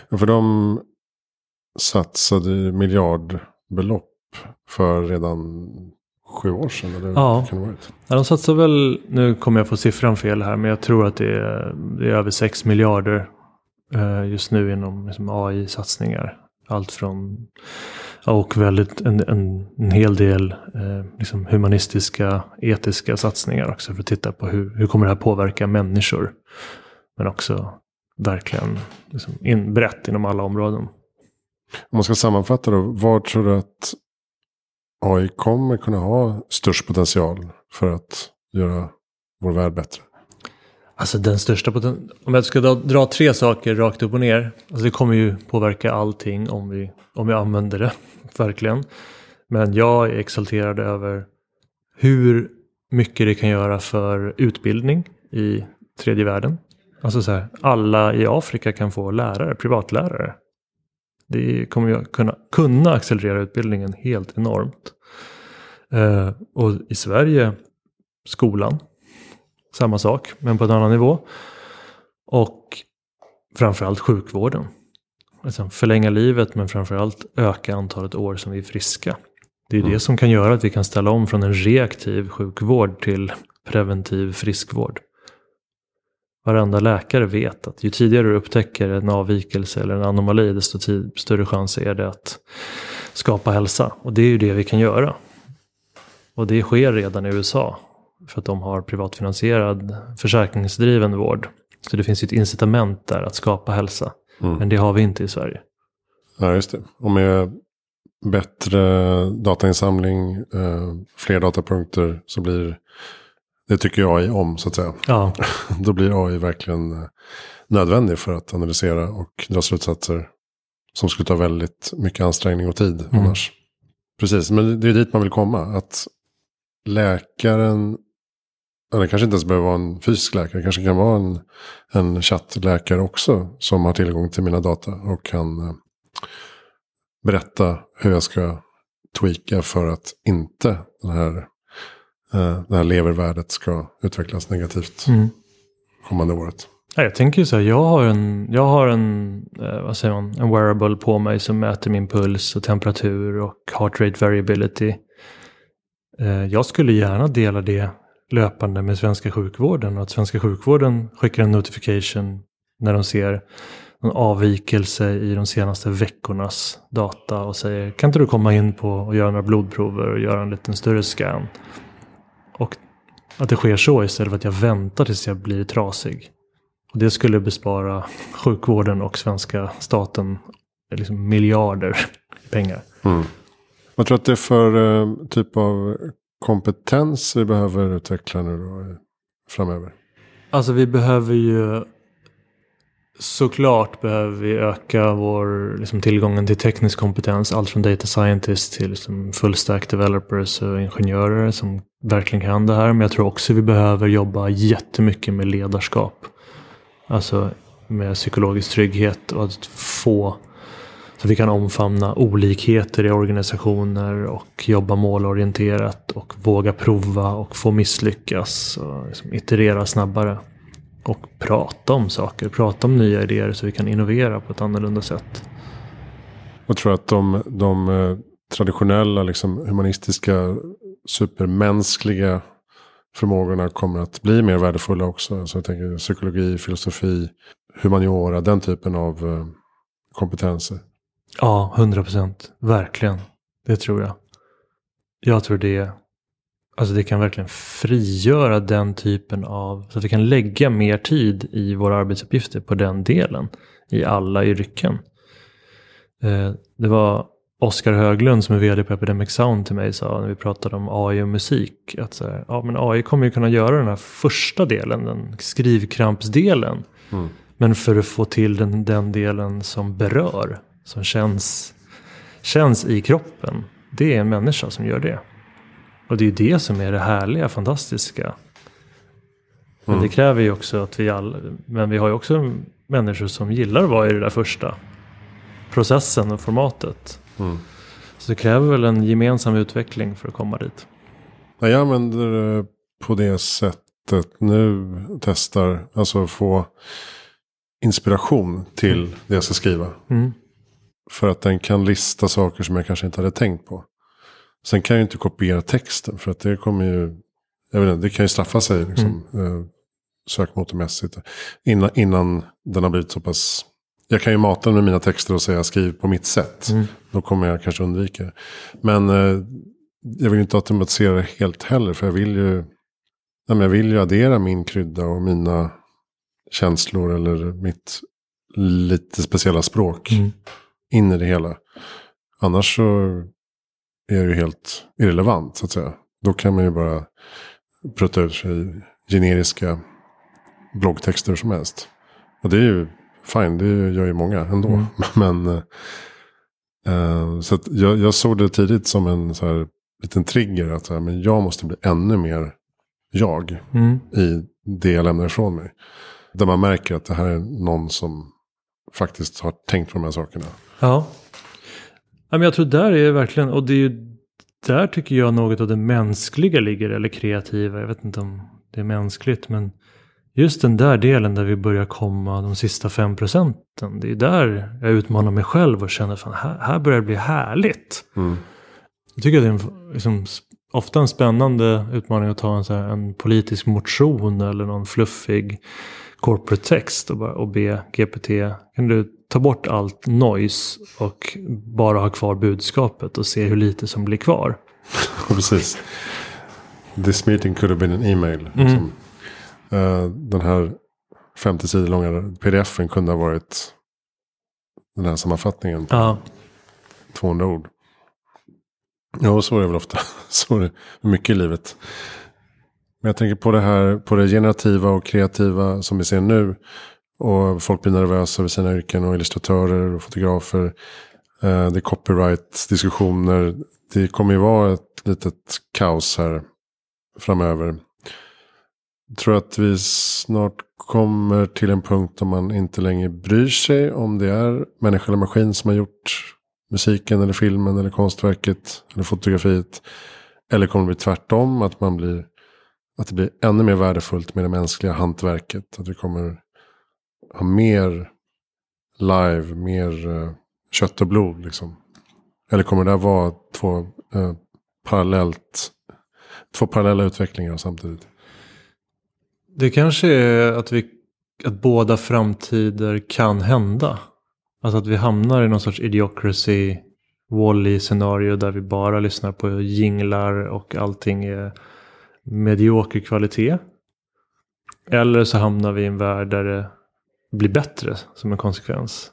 För de satsade miljardbelopp för redan sju år sedan. Eller Ja. kan det varit? Ja, de satsar väl, nu kommer jag få siffran fel här, men jag tror att det är, det är över 6 miljarder eh, just nu inom liksom, AI-satsningar. Allt från, och väldigt, en, en, en hel del eh, liksom humanistiska, etiska satsningar också för att titta på hur, hur kommer det här påverka människor. Men också verkligen liksom, in, brett inom alla områden. Om man ska sammanfatta då. Var tror du att AI kommer kunna ha störst potential för att göra vår värld bättre? Alltså den största potentialen, Om jag ska dra, dra tre saker rakt upp och ner. Alltså det kommer ju påverka allting om vi, om vi använder det. Verkligen. Men jag är exalterad över hur mycket det kan göra för utbildning i tredje världen. Alltså så här, alla i Afrika kan få lärare, privatlärare. Det kommer ju kunna, kunna accelerera utbildningen helt enormt. Eh, och i Sverige, skolan, samma sak, men på en annan nivå. Och framförallt sjukvården. Alltså förlänga livet men framförallt öka antalet år som vi är friska. Det är det som kan göra att vi kan ställa om från en reaktiv sjukvård till preventiv friskvård. Varenda läkare vet att ju tidigare du upptäcker en avvikelse eller en anomali desto tid, större chans är det att skapa hälsa. Och det är ju det vi kan göra. Och det sker redan i USA. För att de har privatfinansierad försäkringsdriven vård. Så det finns ju ett incitament där att skapa hälsa. Mm. Men det har vi inte i Sverige. Ja, just det. Och med bättre datainsamling, eh, fler datapunkter så blir det tycker jag AI om så att säga. Ja, Då blir AI verkligen eh, nödvändig för att analysera och dra slutsatser som skulle ta väldigt mycket ansträngning och tid Mm. annars. Precis, men det är dit man vill komma. Att läkaren, eller kanske inte ens behöver vara en fysisk läkare, kanske kan vara en, en chattläkare också som har tillgång till mina data och kan eh, berätta hur jag ska tweaka för att inte den här, eh, det här levervärdet ska utvecklas negativt mm. kommande året. Ja, jag tänker ju så här, jag har en, jag har en, eh, vad säger man, en wearable på mig som mäter min puls och temperatur och heart rate variability. Eh, jag skulle gärna dela det löpande med svenska sjukvården och att svenska sjukvården skickar en notification när de ser någon avvikelse i de senaste veckornas data och säger kan inte du komma in på och göra några blodprover och göra en liten större scan. Och att det sker så istället för att jag väntar tills jag blir trasig. Och det skulle bespara sjukvården och svenska staten liksom miljarder pengar. Mm. Vad tror du att det är för eh, typ av kompetens vi behöver utveckla nu då, eh, framöver? Alltså vi behöver ju såklart behöver vi öka vår liksom, tillgången till teknisk kompetens. Allt från data scientists till liksom, full stack developers och ingenjörer som verkligen kan det här. Men jag tror också vi behöver jobba jättemycket med ledarskap. Alltså med psykologisk trygghet och att få så vi kan omfamna olikheter i organisationer och jobba målorienterat och våga prova och få misslyckas och liksom iterera snabbare. Och prata om saker, prata om nya idéer så vi kan innovera på ett annorlunda sätt. Jag tror att de, de eh, traditionella liksom, humanistiska supermänskliga förmågorna kommer att bli mer värdefulla också. Så jag tänker psykologi, filosofi, humaniora, den typen av eh, kompetenser. Ja, 100 procent. Verkligen. Det tror jag. Jag tror det. Alltså det kan verkligen frigöra den typen av. Så att vi kan lägga mer tid i våra arbetsuppgifter på den delen. I alla yrken. Eh, det var Oskar Höglund som är vd på Epidemic Sound till mig sa när vi pratade om AI och musik. Att så här, ja, men AI kommer ju kunna göra den här första delen, den skrivkrampsdelen. Mm. Men för att få till den, den delen som berör, som känns, känns i kroppen. Det är en människa som gör det. Och det är det som är det härliga, fantastiska. Men Mm. det kräver ju också att vi alla, men vi har ju också människor som gillar att vara i det där första processen och formatet. Mm. Så det kräver väl en gemensam utveckling för att komma dit. Ja, jag använder det på det sättet nu. Testar, alltså få inspiration till det jag ska skriva. Mm. För att den kan lista saker som jag kanske inte hade tänkt på. Sen kan jag ju inte kopiera texten för att det kommer ju, jag vet inte, det kan ju straffa sig liksom, eh, sökmotormässigt. Innan, innan den har blivit så pass, jag kan ju mata den med mina texter och säga skriv på mitt sätt. Mm. Då kommer jag kanske undvika det. Men eh, jag vill inte automatisera det helt heller för jag vill ju, ja, men jag vill ju addera min krydda och mina känslor eller mitt lite speciella språk Mm. in i det hela. Annars så är ju helt irrelevant så att säga. Då kan man ju bara prutta ut sig generiska bloggtexter som helst. Och det är ju fine, det gör ju många ändå. Mm. Men eh, så jag, jag såg det tidigt som en så här, liten trigger. Att så här, men jag måste bli ännu mer jag Mm. i det jag lämnar ifrån mig. Där man märker att det här är någon som faktiskt har tänkt på de här sakerna. Ja. Men jag tror där är verkligen, och det är ju där tycker jag något av det mänskliga ligger, eller kreativa. Jag vet inte om det är mänskligt, men just den där delen där vi börjar komma de sista fem procenten. Det är där jag utmanar mig själv och känner fan här, här börjar det bli härligt. Mm. Jag tycker att det är en, liksom, ofta en spännande utmaning att ta en, så här, en politisk motion eller någon fluffig corporate text och, bara, och be GPT, kan du ta bort allt noise och bara ha kvar budskapet och se hur lite som blir kvar. Precis. This meeting could have been an email. Liksom. Eh, den här 50 sidor långa pdfen kunde ha varit den här sammanfattningen på Ja, 200 ord. Ja, så är det väl ofta. Så är det mycket i livet. Men jag tänker på det här, på det generativa och kreativa som vi ser nu. Och folk blir nervösa över sina yrken och illustratörer och fotografer. Eh, det är copyright-diskussioner. Det kommer ju vara ett litet kaos här framöver. Jag tror att vi snart kommer till en punkt då man inte längre bryr sig om det är människa eller maskin som har gjort musiken eller filmen eller konstverket eller fotografiet. Eller kommer det bli tvärtom, att man blir att det blir ännu mer värdefullt med det mänskliga hantverket. Att vi kommer ha mer live, mer uh, kött och blod liksom. Eller kommer det här vara två, uh, parallellt, två parallella utvecklingar samtidigt? det kanske är att, vi, att båda framtider kan hända. Alltså att vi hamnar i någon sorts idiocracy, wall scenario där vi bara lyssnar på jinglar och allting är medioker kvalitet. Eller så hamnar vi i en värld där det blir bättre som en konsekvens.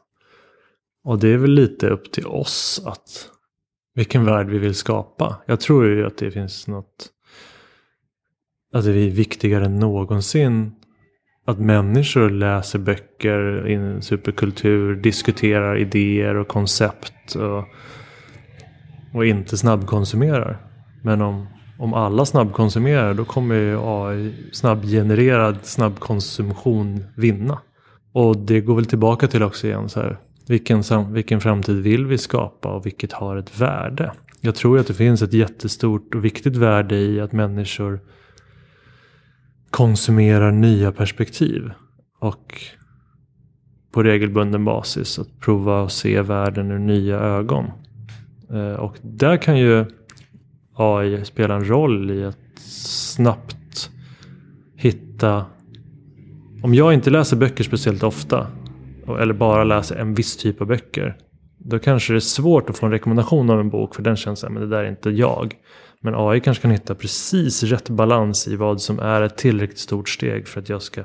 Och det är väl lite upp till oss att vilken värld vi vill skapa. Jag tror ju att det finns något att det är viktigare än någonsin att människor läser böcker i superkultur, diskuterar idéer och koncept och, och inte snabbkonsumerar. Men om, om alla snabbkonsumerar då kommer ju AI, snabbgenererad snabbkonsumtion vinna. Och det går väl tillbaka till också igen så här. Vilken, vilken framtid vill vi skapa och vilket har ett värde? Jag tror att det finns ett jättestort och viktigt värde i att människor konsumerar nya perspektiv. Och på regelbunden basis att prova och se världen ur nya ögon. Eh, och där kan ju AI spela en roll i att snabbt hitta om jag inte läser böcker speciellt ofta. Eller bara läser en viss typ av böcker. Då kanske det är svårt att få en rekommendation av en bok för den känns så men det där är inte jag. Men AI kanske kan hitta precis rätt balans i vad som är ett tillräckligt stort steg för att jag ska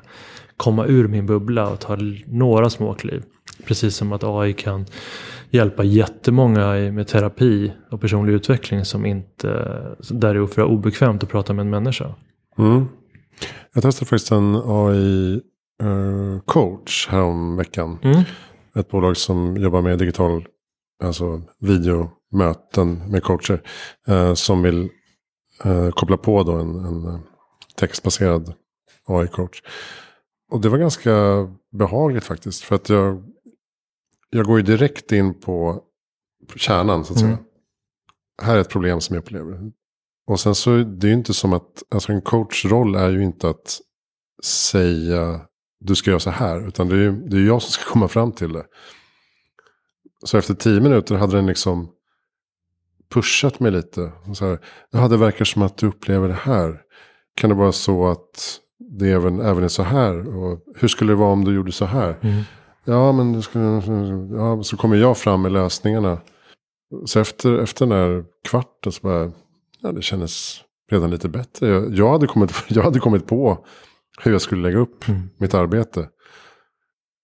komma ur min bubbla och ta några små kliv. Precis som att AI kan hjälpa jättemånga med terapi och personlig utveckling som inte, där det är för obekvämt att prata med en människa. Mm. Jag testade faktiskt en AI-coach uh, härom veckan. Mm. Ett bolag som jobbar med digital, alltså videomöten med coacher. Uh, som vill uh, koppla på då en, en textbaserad AI-coach. Och det var ganska behagligt faktiskt. För att jag, jag går ju direkt in på kärnan så att mm. säga. Här är ett problem som jag upplever. Och sen så det är ju inte som att, alltså en coachroll är ju inte att säga du ska göra så här. Utan det är ju det är jag som ska komma fram till det. Så efter tio minuter hade den liksom pushat mig lite. Så här, ja, det verkar som att du upplever det här. Kan det vara så att det även, även är så här? Och hur skulle det vara om du gjorde så här? Mm. Ja, men det skulle, ja, så kommer jag fram med lösningarna. Så efter, efter den här kvarten så bara, ja, det kändes redan lite bättre. Jag, jag, hade, kommit, jag hade kommit på hur jag skulle lägga upp mm. mitt arbete.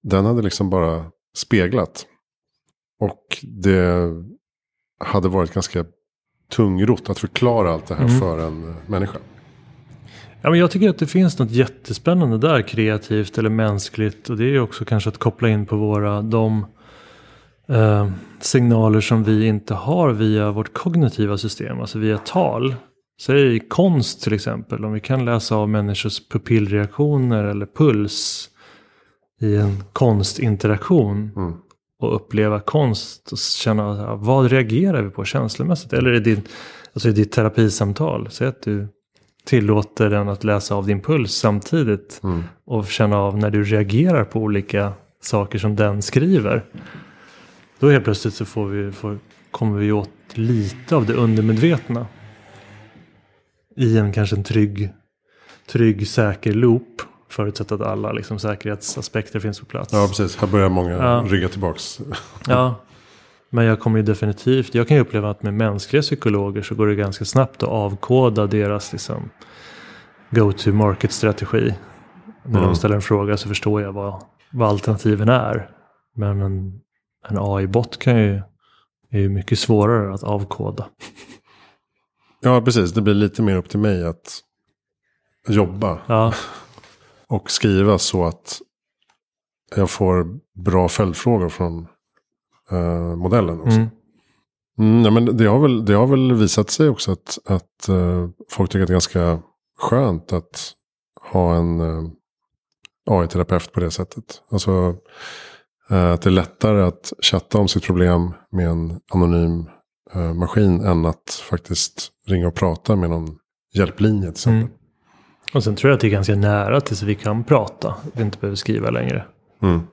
Den hade liksom bara speglat. Och det hade varit ganska tungrot att förklara allt det här mm. för en människa. Ja, men jag tycker att det finns något jättespännande där, kreativt eller mänskligt. Och det är också kanske att koppla in på våra, de eh, signaler som vi inte har via vårt kognitiva system, alltså via tal. Säg konst till exempel, om vi kan läsa av människors pupillreaktioner eller puls i en konstinteraktion. Mm. Och uppleva konst och känna vad reagerar vi på känslomässigt? Eller i, din, alltså i ditt terapisamtal, säg att du tillåter den att läsa av din puls samtidigt. Mm. Och känna av när du reagerar på olika saker som den skriver. Då helt plötsligt så får vi, får, kommer vi åt lite av det undermedvetna. I en kanske en trygg, trygg säker loop. Förutsatt att alla liksom, säkerhetsaspekter finns på plats. Ja, precis. Här börjar många ja. rygga tillbaks. ja, men jag kommer ju definitivt, jag kan ju uppleva att med mänskliga psykologer så går det ganska snabbt att avkoda deras liksom, go-to-market-strategi. När mm. de ställer en fråga så förstår jag vad, vad alternativen är. Men en, en AI-bot kan ju, är ju mycket svårare att avkoda. Ja, precis. Det blir lite mer upp till mig att jobba. Ja. Och skriva så att jag får bra följdfrågor från uh, modellen också. Mm. Mm, ja, men det, har väl, det har väl visat sig också att, att uh, folk tycker att det är ganska skönt att ha en eh, AI-terapeut på det sättet. Alltså uh, att det är lättare att chatta om sitt problem med en anonym maskin än att faktiskt ringa och prata med någon hjälplinje till exempel. Mm. Och sen tror jag att det är ganska nära tills vi kan prata. Vi inte behöver skriva längre. Mm.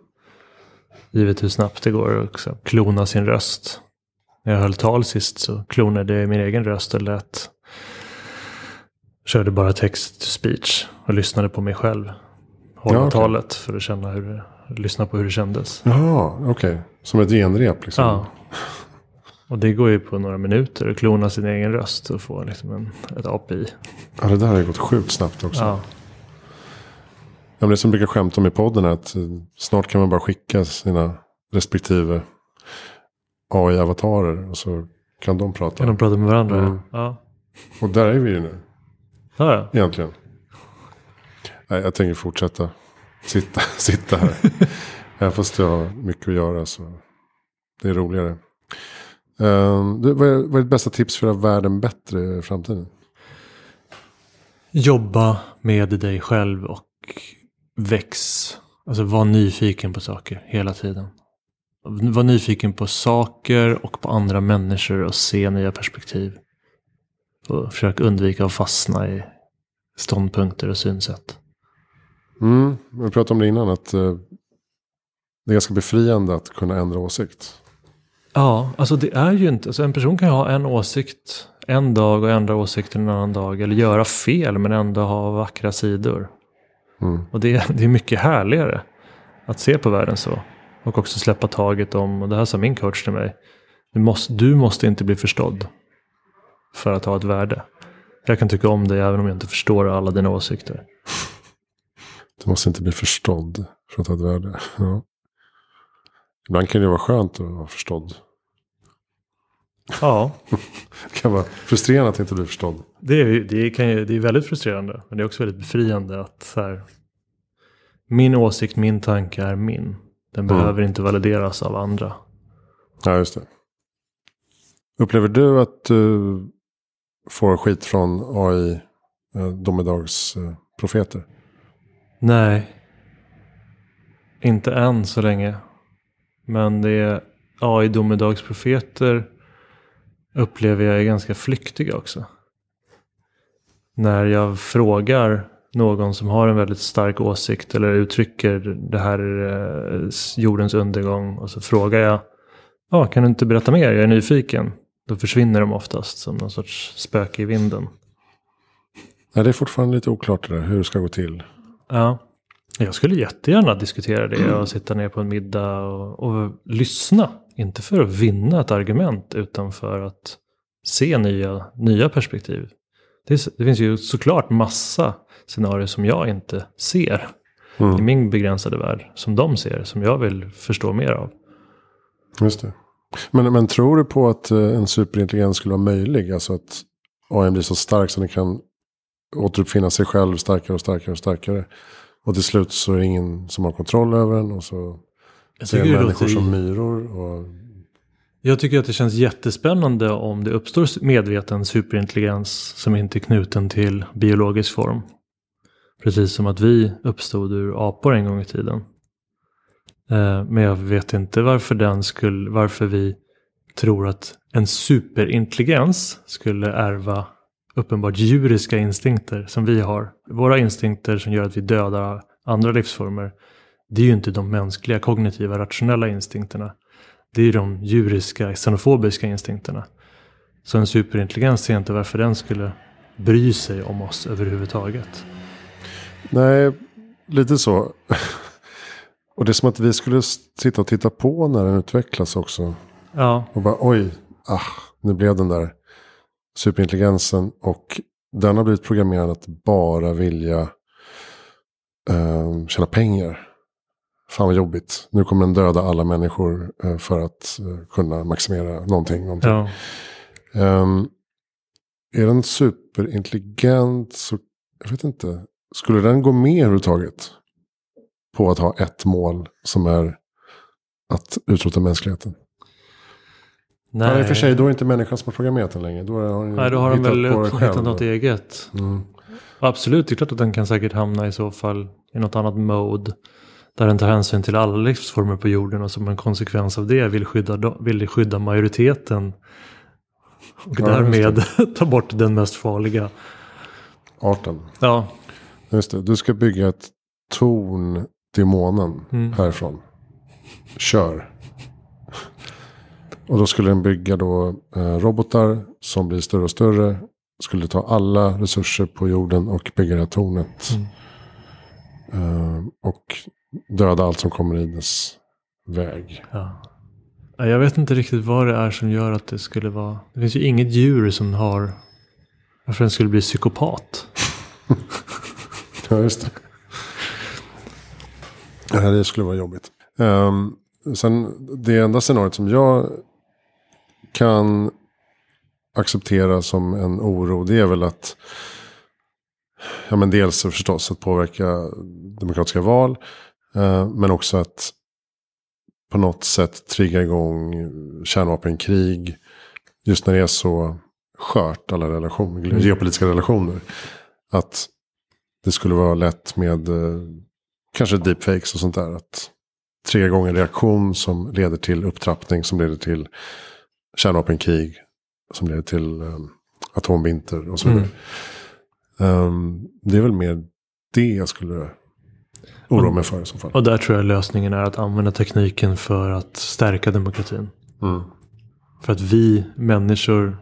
Givet hur snabbt det går att klona sin röst. När jag höll tal sist så klonade jag min egen röst och lät. Körde bara text to speech och lyssnade på mig själv. Hålla ja, okay. talet för att känna hur lyssna på hur det kändes. Jaha, okej. Okay. Som ett genrep liksom. Ja. Och det går ju på några minuter att klona sin egen röst och få liksom en, ett API. Ja, det där har ju gått sjukt snabbt också. Ja. Ja, det som brukar skämta om i podden är att eh, snart kan man bara skicka sina respektive AI-avatarer. Och så kan de prata. Kan de prata med varandra? Mm. Ja. Och där är vi ju nu. Ja, ja. Egentligen. Nej, jag tänker fortsätta sitta, sitta här. Även fast jag har mycket att göra så det är roligare. Um, vad, är, vad är ditt bästa tips för att göra världen bättre i framtiden? Jobba med dig själv och väx. Alltså var nyfiken på saker hela tiden. Var nyfiken på saker och på andra människor och se nya perspektiv. Och försök undvika att fastna i ståndpunkter och synsätt. Mm, vi pratade om det innan, att uh, det är ganska befriande att kunna ändra åsikt. Ja, alltså det är ju inte, alltså en person kan ju ha en åsikt en dag och ändra åsikter en annan dag. Eller göra fel men ändå ha vackra sidor. Mm. Och det, det är mycket härligare att se på världen så. Och också släppa taget om, och det här sa min coach till mig. Du måste, du måste inte bli förstådd. För att ha ett värde. Jag kan tycka om dig även om jag inte förstår alla dina åsikter. Du måste inte bli förstådd för att ha ett värde. Ja. Ibland kan det vara skönt att vara förstådd. Ja, Det kan vara frustrerande att inte bli förstådd. det är, det, kan ju, det är väldigt frustrerande. Men det är också väldigt befriande att så här, min åsikt, min tanke är min. Den Mm. behöver inte valideras av andra. Ja, just det. Upplever du att du får skit från AI, eh, domedagsprofeter? Nej. Inte än så länge. Men det är AI domedagsprofeter upplever jag är ganska flyktiga också. När jag frågar någon som har en väldigt stark åsikt eller uttrycker det här är eh, jordens undergång och så frågar jag Ja, kan du inte berätta mer? Jag är nyfiken. Då försvinner de oftast som någon sorts spöke i vinden. Nej, det är fortfarande lite oklart det där, hur det ska gå till. Ja, jag skulle jättegärna diskutera det och sitta ner på en middag och, och lyssna. Inte för att vinna ett argument utan för att se nya, nya perspektiv. Det, det finns ju såklart massa scenarier som jag inte ser i Mm, min begränsade värld. Som de ser, som jag vill förstå mer av. just det. Men, men tror du på att eh, en superintelligens skulle vara möjlig? Alltså att AI blir så stark så den kan återuppfinna sig själv starkare och starkare och starkare. Och till slut så är det ingen som har kontroll över den. Och så Jag tycker, det människor som myror. Och, jag tycker att det känns jättespännande om det uppstår medveten superintelligens som inte är knuten till biologisk form. Precis som att vi uppstod ur apor en gång i tiden. Eh, Men jag vet inte varför den skulle, varför vi tror att en superintelligens skulle ärva uppenbart djuriska instinkter som vi har. Våra instinkter som gör att vi dödar andra livsformer. Det är ju inte de mänskliga kognitiva rationella instinkterna. Det är ju de djuriska xenofobiska instinkterna. Så en superintelligens ser inte varför den skulle bry sig om oss överhuvudtaget. nej, lite så. och det är som att vi skulle sitta och titta på när den utvecklas också. Ja, Och bara oj, ah, nu blev den där superintelligensen. Och den har blivit programmerad att bara vilja eh, tjäna pengar. Fan vad jobbigt. Nu kommer den döda alla människor eh, för att eh, kunna maximera någonting. någonting. ja. Ehm, är den superintelligent så, jag vet inte. Skulle den gå med överhuvudtaget? På att ha ett mål som är att utrota mänskligheten. Nej. Ja, I och för sig, då är det inte människan som har programmerat den längre. Då har den Nej, då har de hittat väl hittat något eget. Mm. Absolut, det är klart att den kan säkert hamna i så fall i något annat mode. Där den tar hänsyn till alla livsformer på jorden och som en konsekvens av det vill skydda, vill skydda majoriteten. Och Ja, därmed ta bort den mest farliga. Arten. Ja, Just det. Du ska bygga ett torn till månen Mm. härifrån. Kör. Och då skulle den bygga då eh, robotar som blir större och större. Skulle ta alla resurser på jorden och bygga det här tornet. Mm. Eh, och döda allt som kommer i dess väg. ja. Jag vet inte riktigt vad det är som gör att det skulle vara. Det finns ju inget djur som har. Varför den skulle bli psykopat. Ja, just det. Ja, det skulle vara jobbigt. Um, sen det enda scenariot som jag kan acceptera som en oro. Det är väl att. Ja men dels förstås att påverka demokratiska val. Eh, men också att på något sätt trigga igång kärnvapenkrig. Just när det är så skört alla relationer, Mm. geopolitiska relationer. Att det skulle vara lätt med eh, kanske deepfakes och sånt där. Att trigga igång en reaktion som leder till upptrappning, som leder till kärnvapenkrig, som leder till eh, atomvinter och så vidare. Ehm, det är väl mer det jag skulle oroa mig för i så fall. Och där tror jag lösningen är att använda tekniken för att stärka demokratin. Mm. För att vi människor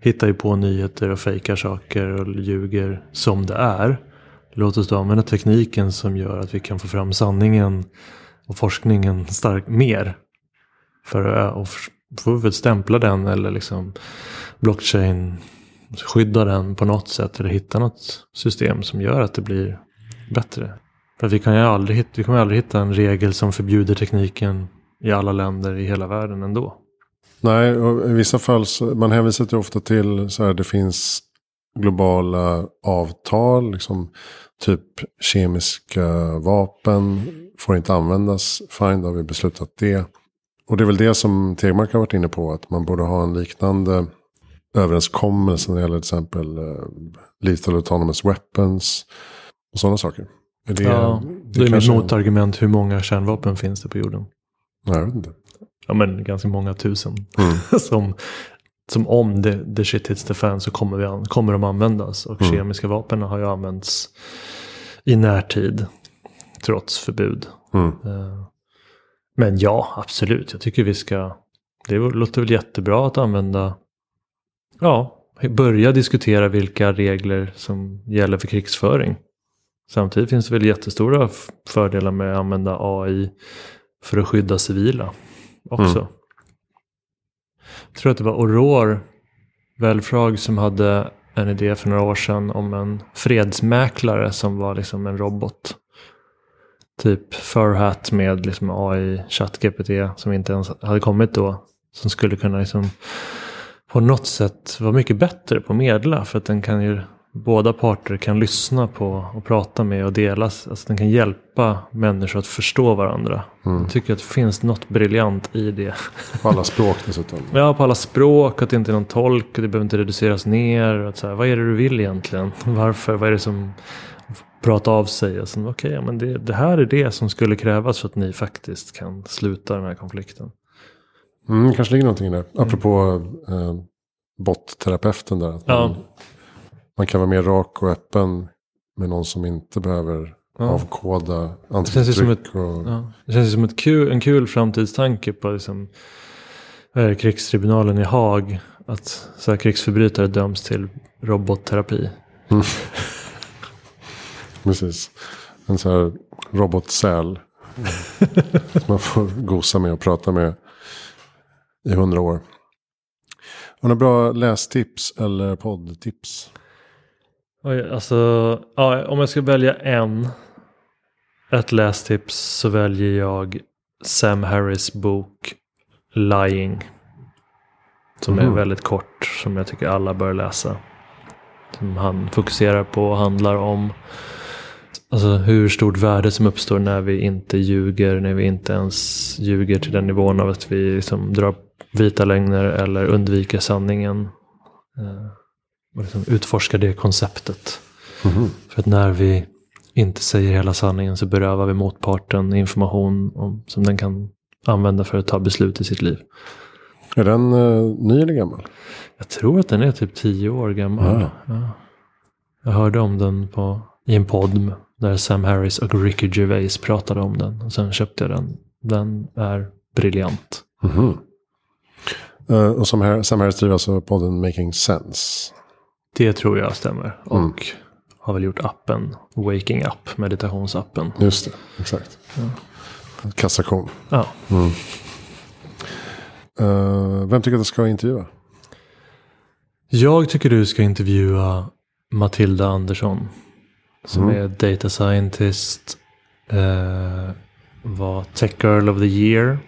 hittar ju på nyheter och fejkar saker och ljuger som det är. Låt oss då använda tekniken som gör att vi kan få fram sanningen och forskningen stark, mer. För att få väl stämpla den eller liksom blockchain skydda den på något sätt eller hitta något system som gör att det blir bättre. För vi kan ju aldrig, vi kommer aldrig hitta en regel som förbjuder tekniken i alla länder i hela världen ändå. Nej, och i vissa fall så, man hänvisar ju ofta till så här det finns globala avtal, liksom typ kemiska vapen får inte användas. Fine, då har vi beslutat det. Och det är väl det som Tegmark har varit inne på, att man borde ha en liknande överenskommelse när det gäller till exempel uh, lethal autonomous weapons och sådana saker. Det, ja, det, det är mitt motargument, hur många kärnvapen finns det på jorden? Jag vet inte. Ja, men ganska många tusen. Mm. som, som om the, the shit hits the fan så kommer, vi kommer de användas. Och mm. kemiska vapen har ju använts i närtid. Trots förbud. Mm. Uh, men ja, absolut. Jag tycker vi ska... Det låter väl jättebra att använda... Ja, börja diskutera vilka regler som gäller för krigsföring. Samtidigt finns det väl jättestora fördelar med att använda AI för att skydda civila också. Mm. Jag tror att det var Aurore Välfrag som hade en idé för några år sedan om en fredsmäklare som var liksom en robot. Typ Furhat med liksom AI, ChatGPT som inte ens hade kommit då. Som skulle kunna liksom på något sätt vara mycket bättre på medla. För att den kan ju båda parter kan lyssna på och prata med och delas. Alltså den kan hjälpa människor att förstå varandra. Mm. Jag tycker att det finns något briljant i det. På alla språk dessutom. ja, på alla språk. Att det inte är någon tolk. Det behöver inte reduceras ner. Att så här, vad är det du vill egentligen? Varför? Vad är det som pratar av sig? Okej, okay, ja, men det, det, här är det som skulle krävas för att ni faktiskt kan sluta den här konflikten. Mm, kanske ligger någonting där. Apropå eh, botterapeuten där. Att man, man kan vara mer rak och öppen med någon som inte behöver ja. avkoda ansiktsuttryck. Det känns som, ett, och... ja. det känns som ett kul, en kul framtidstanke på liksom, är krigstribunalen i Haag. Att så här, krigsförbrytare döms till robotterapi. Mm. Precis. En sån här robotsäl. som man får gosa med och prata med i hundra år. Har du bra lästips eller poddtips? Oj, alltså, ja, om jag ska välja en, ett lästips så väljer jag Sam Harris bok Lying. Som mm. är väldigt kort, som jag tycker alla bör läsa. Som han fokuserar på och handlar om alltså, hur stort värde som uppstår när vi inte ljuger, när vi inte ens ljuger till den nivån av att vi liksom drar vita lögner eller undviker sanningen. Och liksom utforska det konceptet. Mm. För att när vi inte säger hela sanningen så berövar vi motparten information om, som den kan använda för att ta beslut i sitt liv. Är den uh, ny eller gammal? Jag tror att den är typ tio år gammal. Ja. Ja. Jag hörde om den på, i en podd där Sam Harris och Ricky Gervais pratade om den. Och sen köpte jag den. Den är briljant. Mm. Uh, och Sam Harris driver alltså podden Making Sense. Det tror jag stämmer. Och mm. har väl gjort appen Waking Up, meditationsappen. Just det, exakt. Ja. Kassakon. Ja. Mm. Uh, vem tycker du ska intervjua? Jag tycker du ska intervjua Matilda Andersson. Som mm. är data scientist. Uh, var Tech Girl of the Year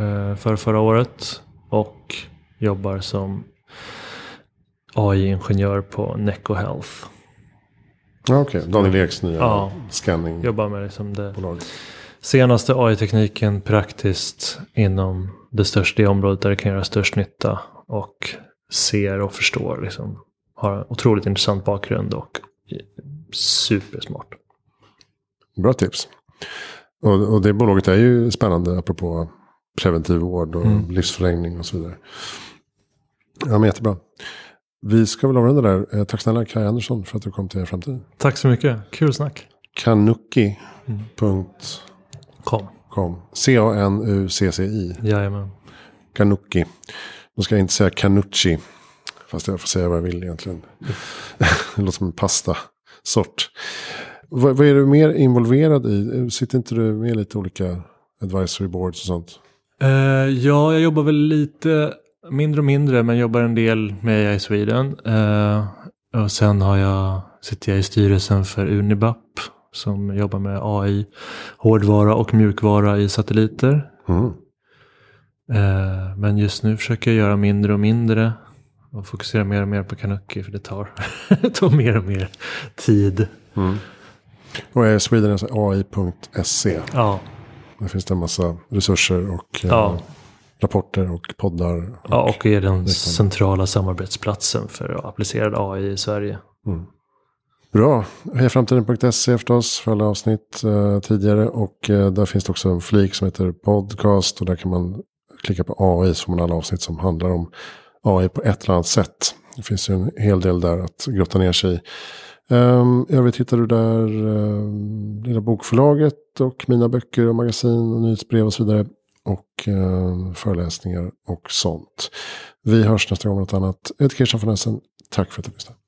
uh, för förra året. Och jobbar som AI-ingenjör på Neco Health. Okej, okay. Daniel Eks nya ja, scanning. Jobbar med liksom det bolag. senaste AI-tekniken praktiskt inom det största det området där det kan göra störst nytta. Och ser och förstår. Liksom. Har otroligt intressant bakgrund och supersmart. Bra tips. Och, och det bolaget är ju spännande apropå preventiv vård och mm. livsförlängning och så vidare. Ja, men jättebra. Vi ska väl avrunda där. Eh, tack snälla Kaj Andersson för att du kom till Framtiden. Tack så mycket. Kul snack. Kanuki.com Com. C-A-N-U-C-C-I. Jajamän. Kanuki. Då ska jag inte säga Canucci. Fast jag får säga vad jag vill egentligen. det låter som en pastasort. Vad, vad är du mer involverad i? Sitter inte du med lite olika advisory boards och sånt? Uh, ja, jag jobbar väl lite mindre och mindre men jobbar en del med AI Sweden. Uh, och sen har jag, sitter jag i styrelsen för Unibap som jobbar med AI, hårdvara och mjukvara i satelliter. Mm. Uh, men just nu försöker jag göra mindre och mindre och fokusera mer och mer på Kanuki för det tar, det tar mer och mer tid. Mm. Och är Sweden alltså AI.se. Ja. Där finns det en massa resurser och ja. eh, rapporter och poddar. Och, ja, och är den centrala samarbetsplatsen för applicerad AI i Sverige. Mm. Bra. Hejaframtiden.se förstås för alla avsnitt eh, tidigare. Och eh, där finns det också en flik som heter podcast. Och där kan man klicka på AI så får man alla avsnitt som handlar om AI på ett eller annat sätt. Det finns ju en hel del där att grotta ner sig i. Um, I övrigt hittar du där um, Lilla Bokförlaget och mina böcker och magasin och nyhetsbrev och så vidare. Och eh, föreläsningar och sånt. Vi hörs nästa gång med något annat. Jag heter Christian von Essen. Tack för att du lyssnade.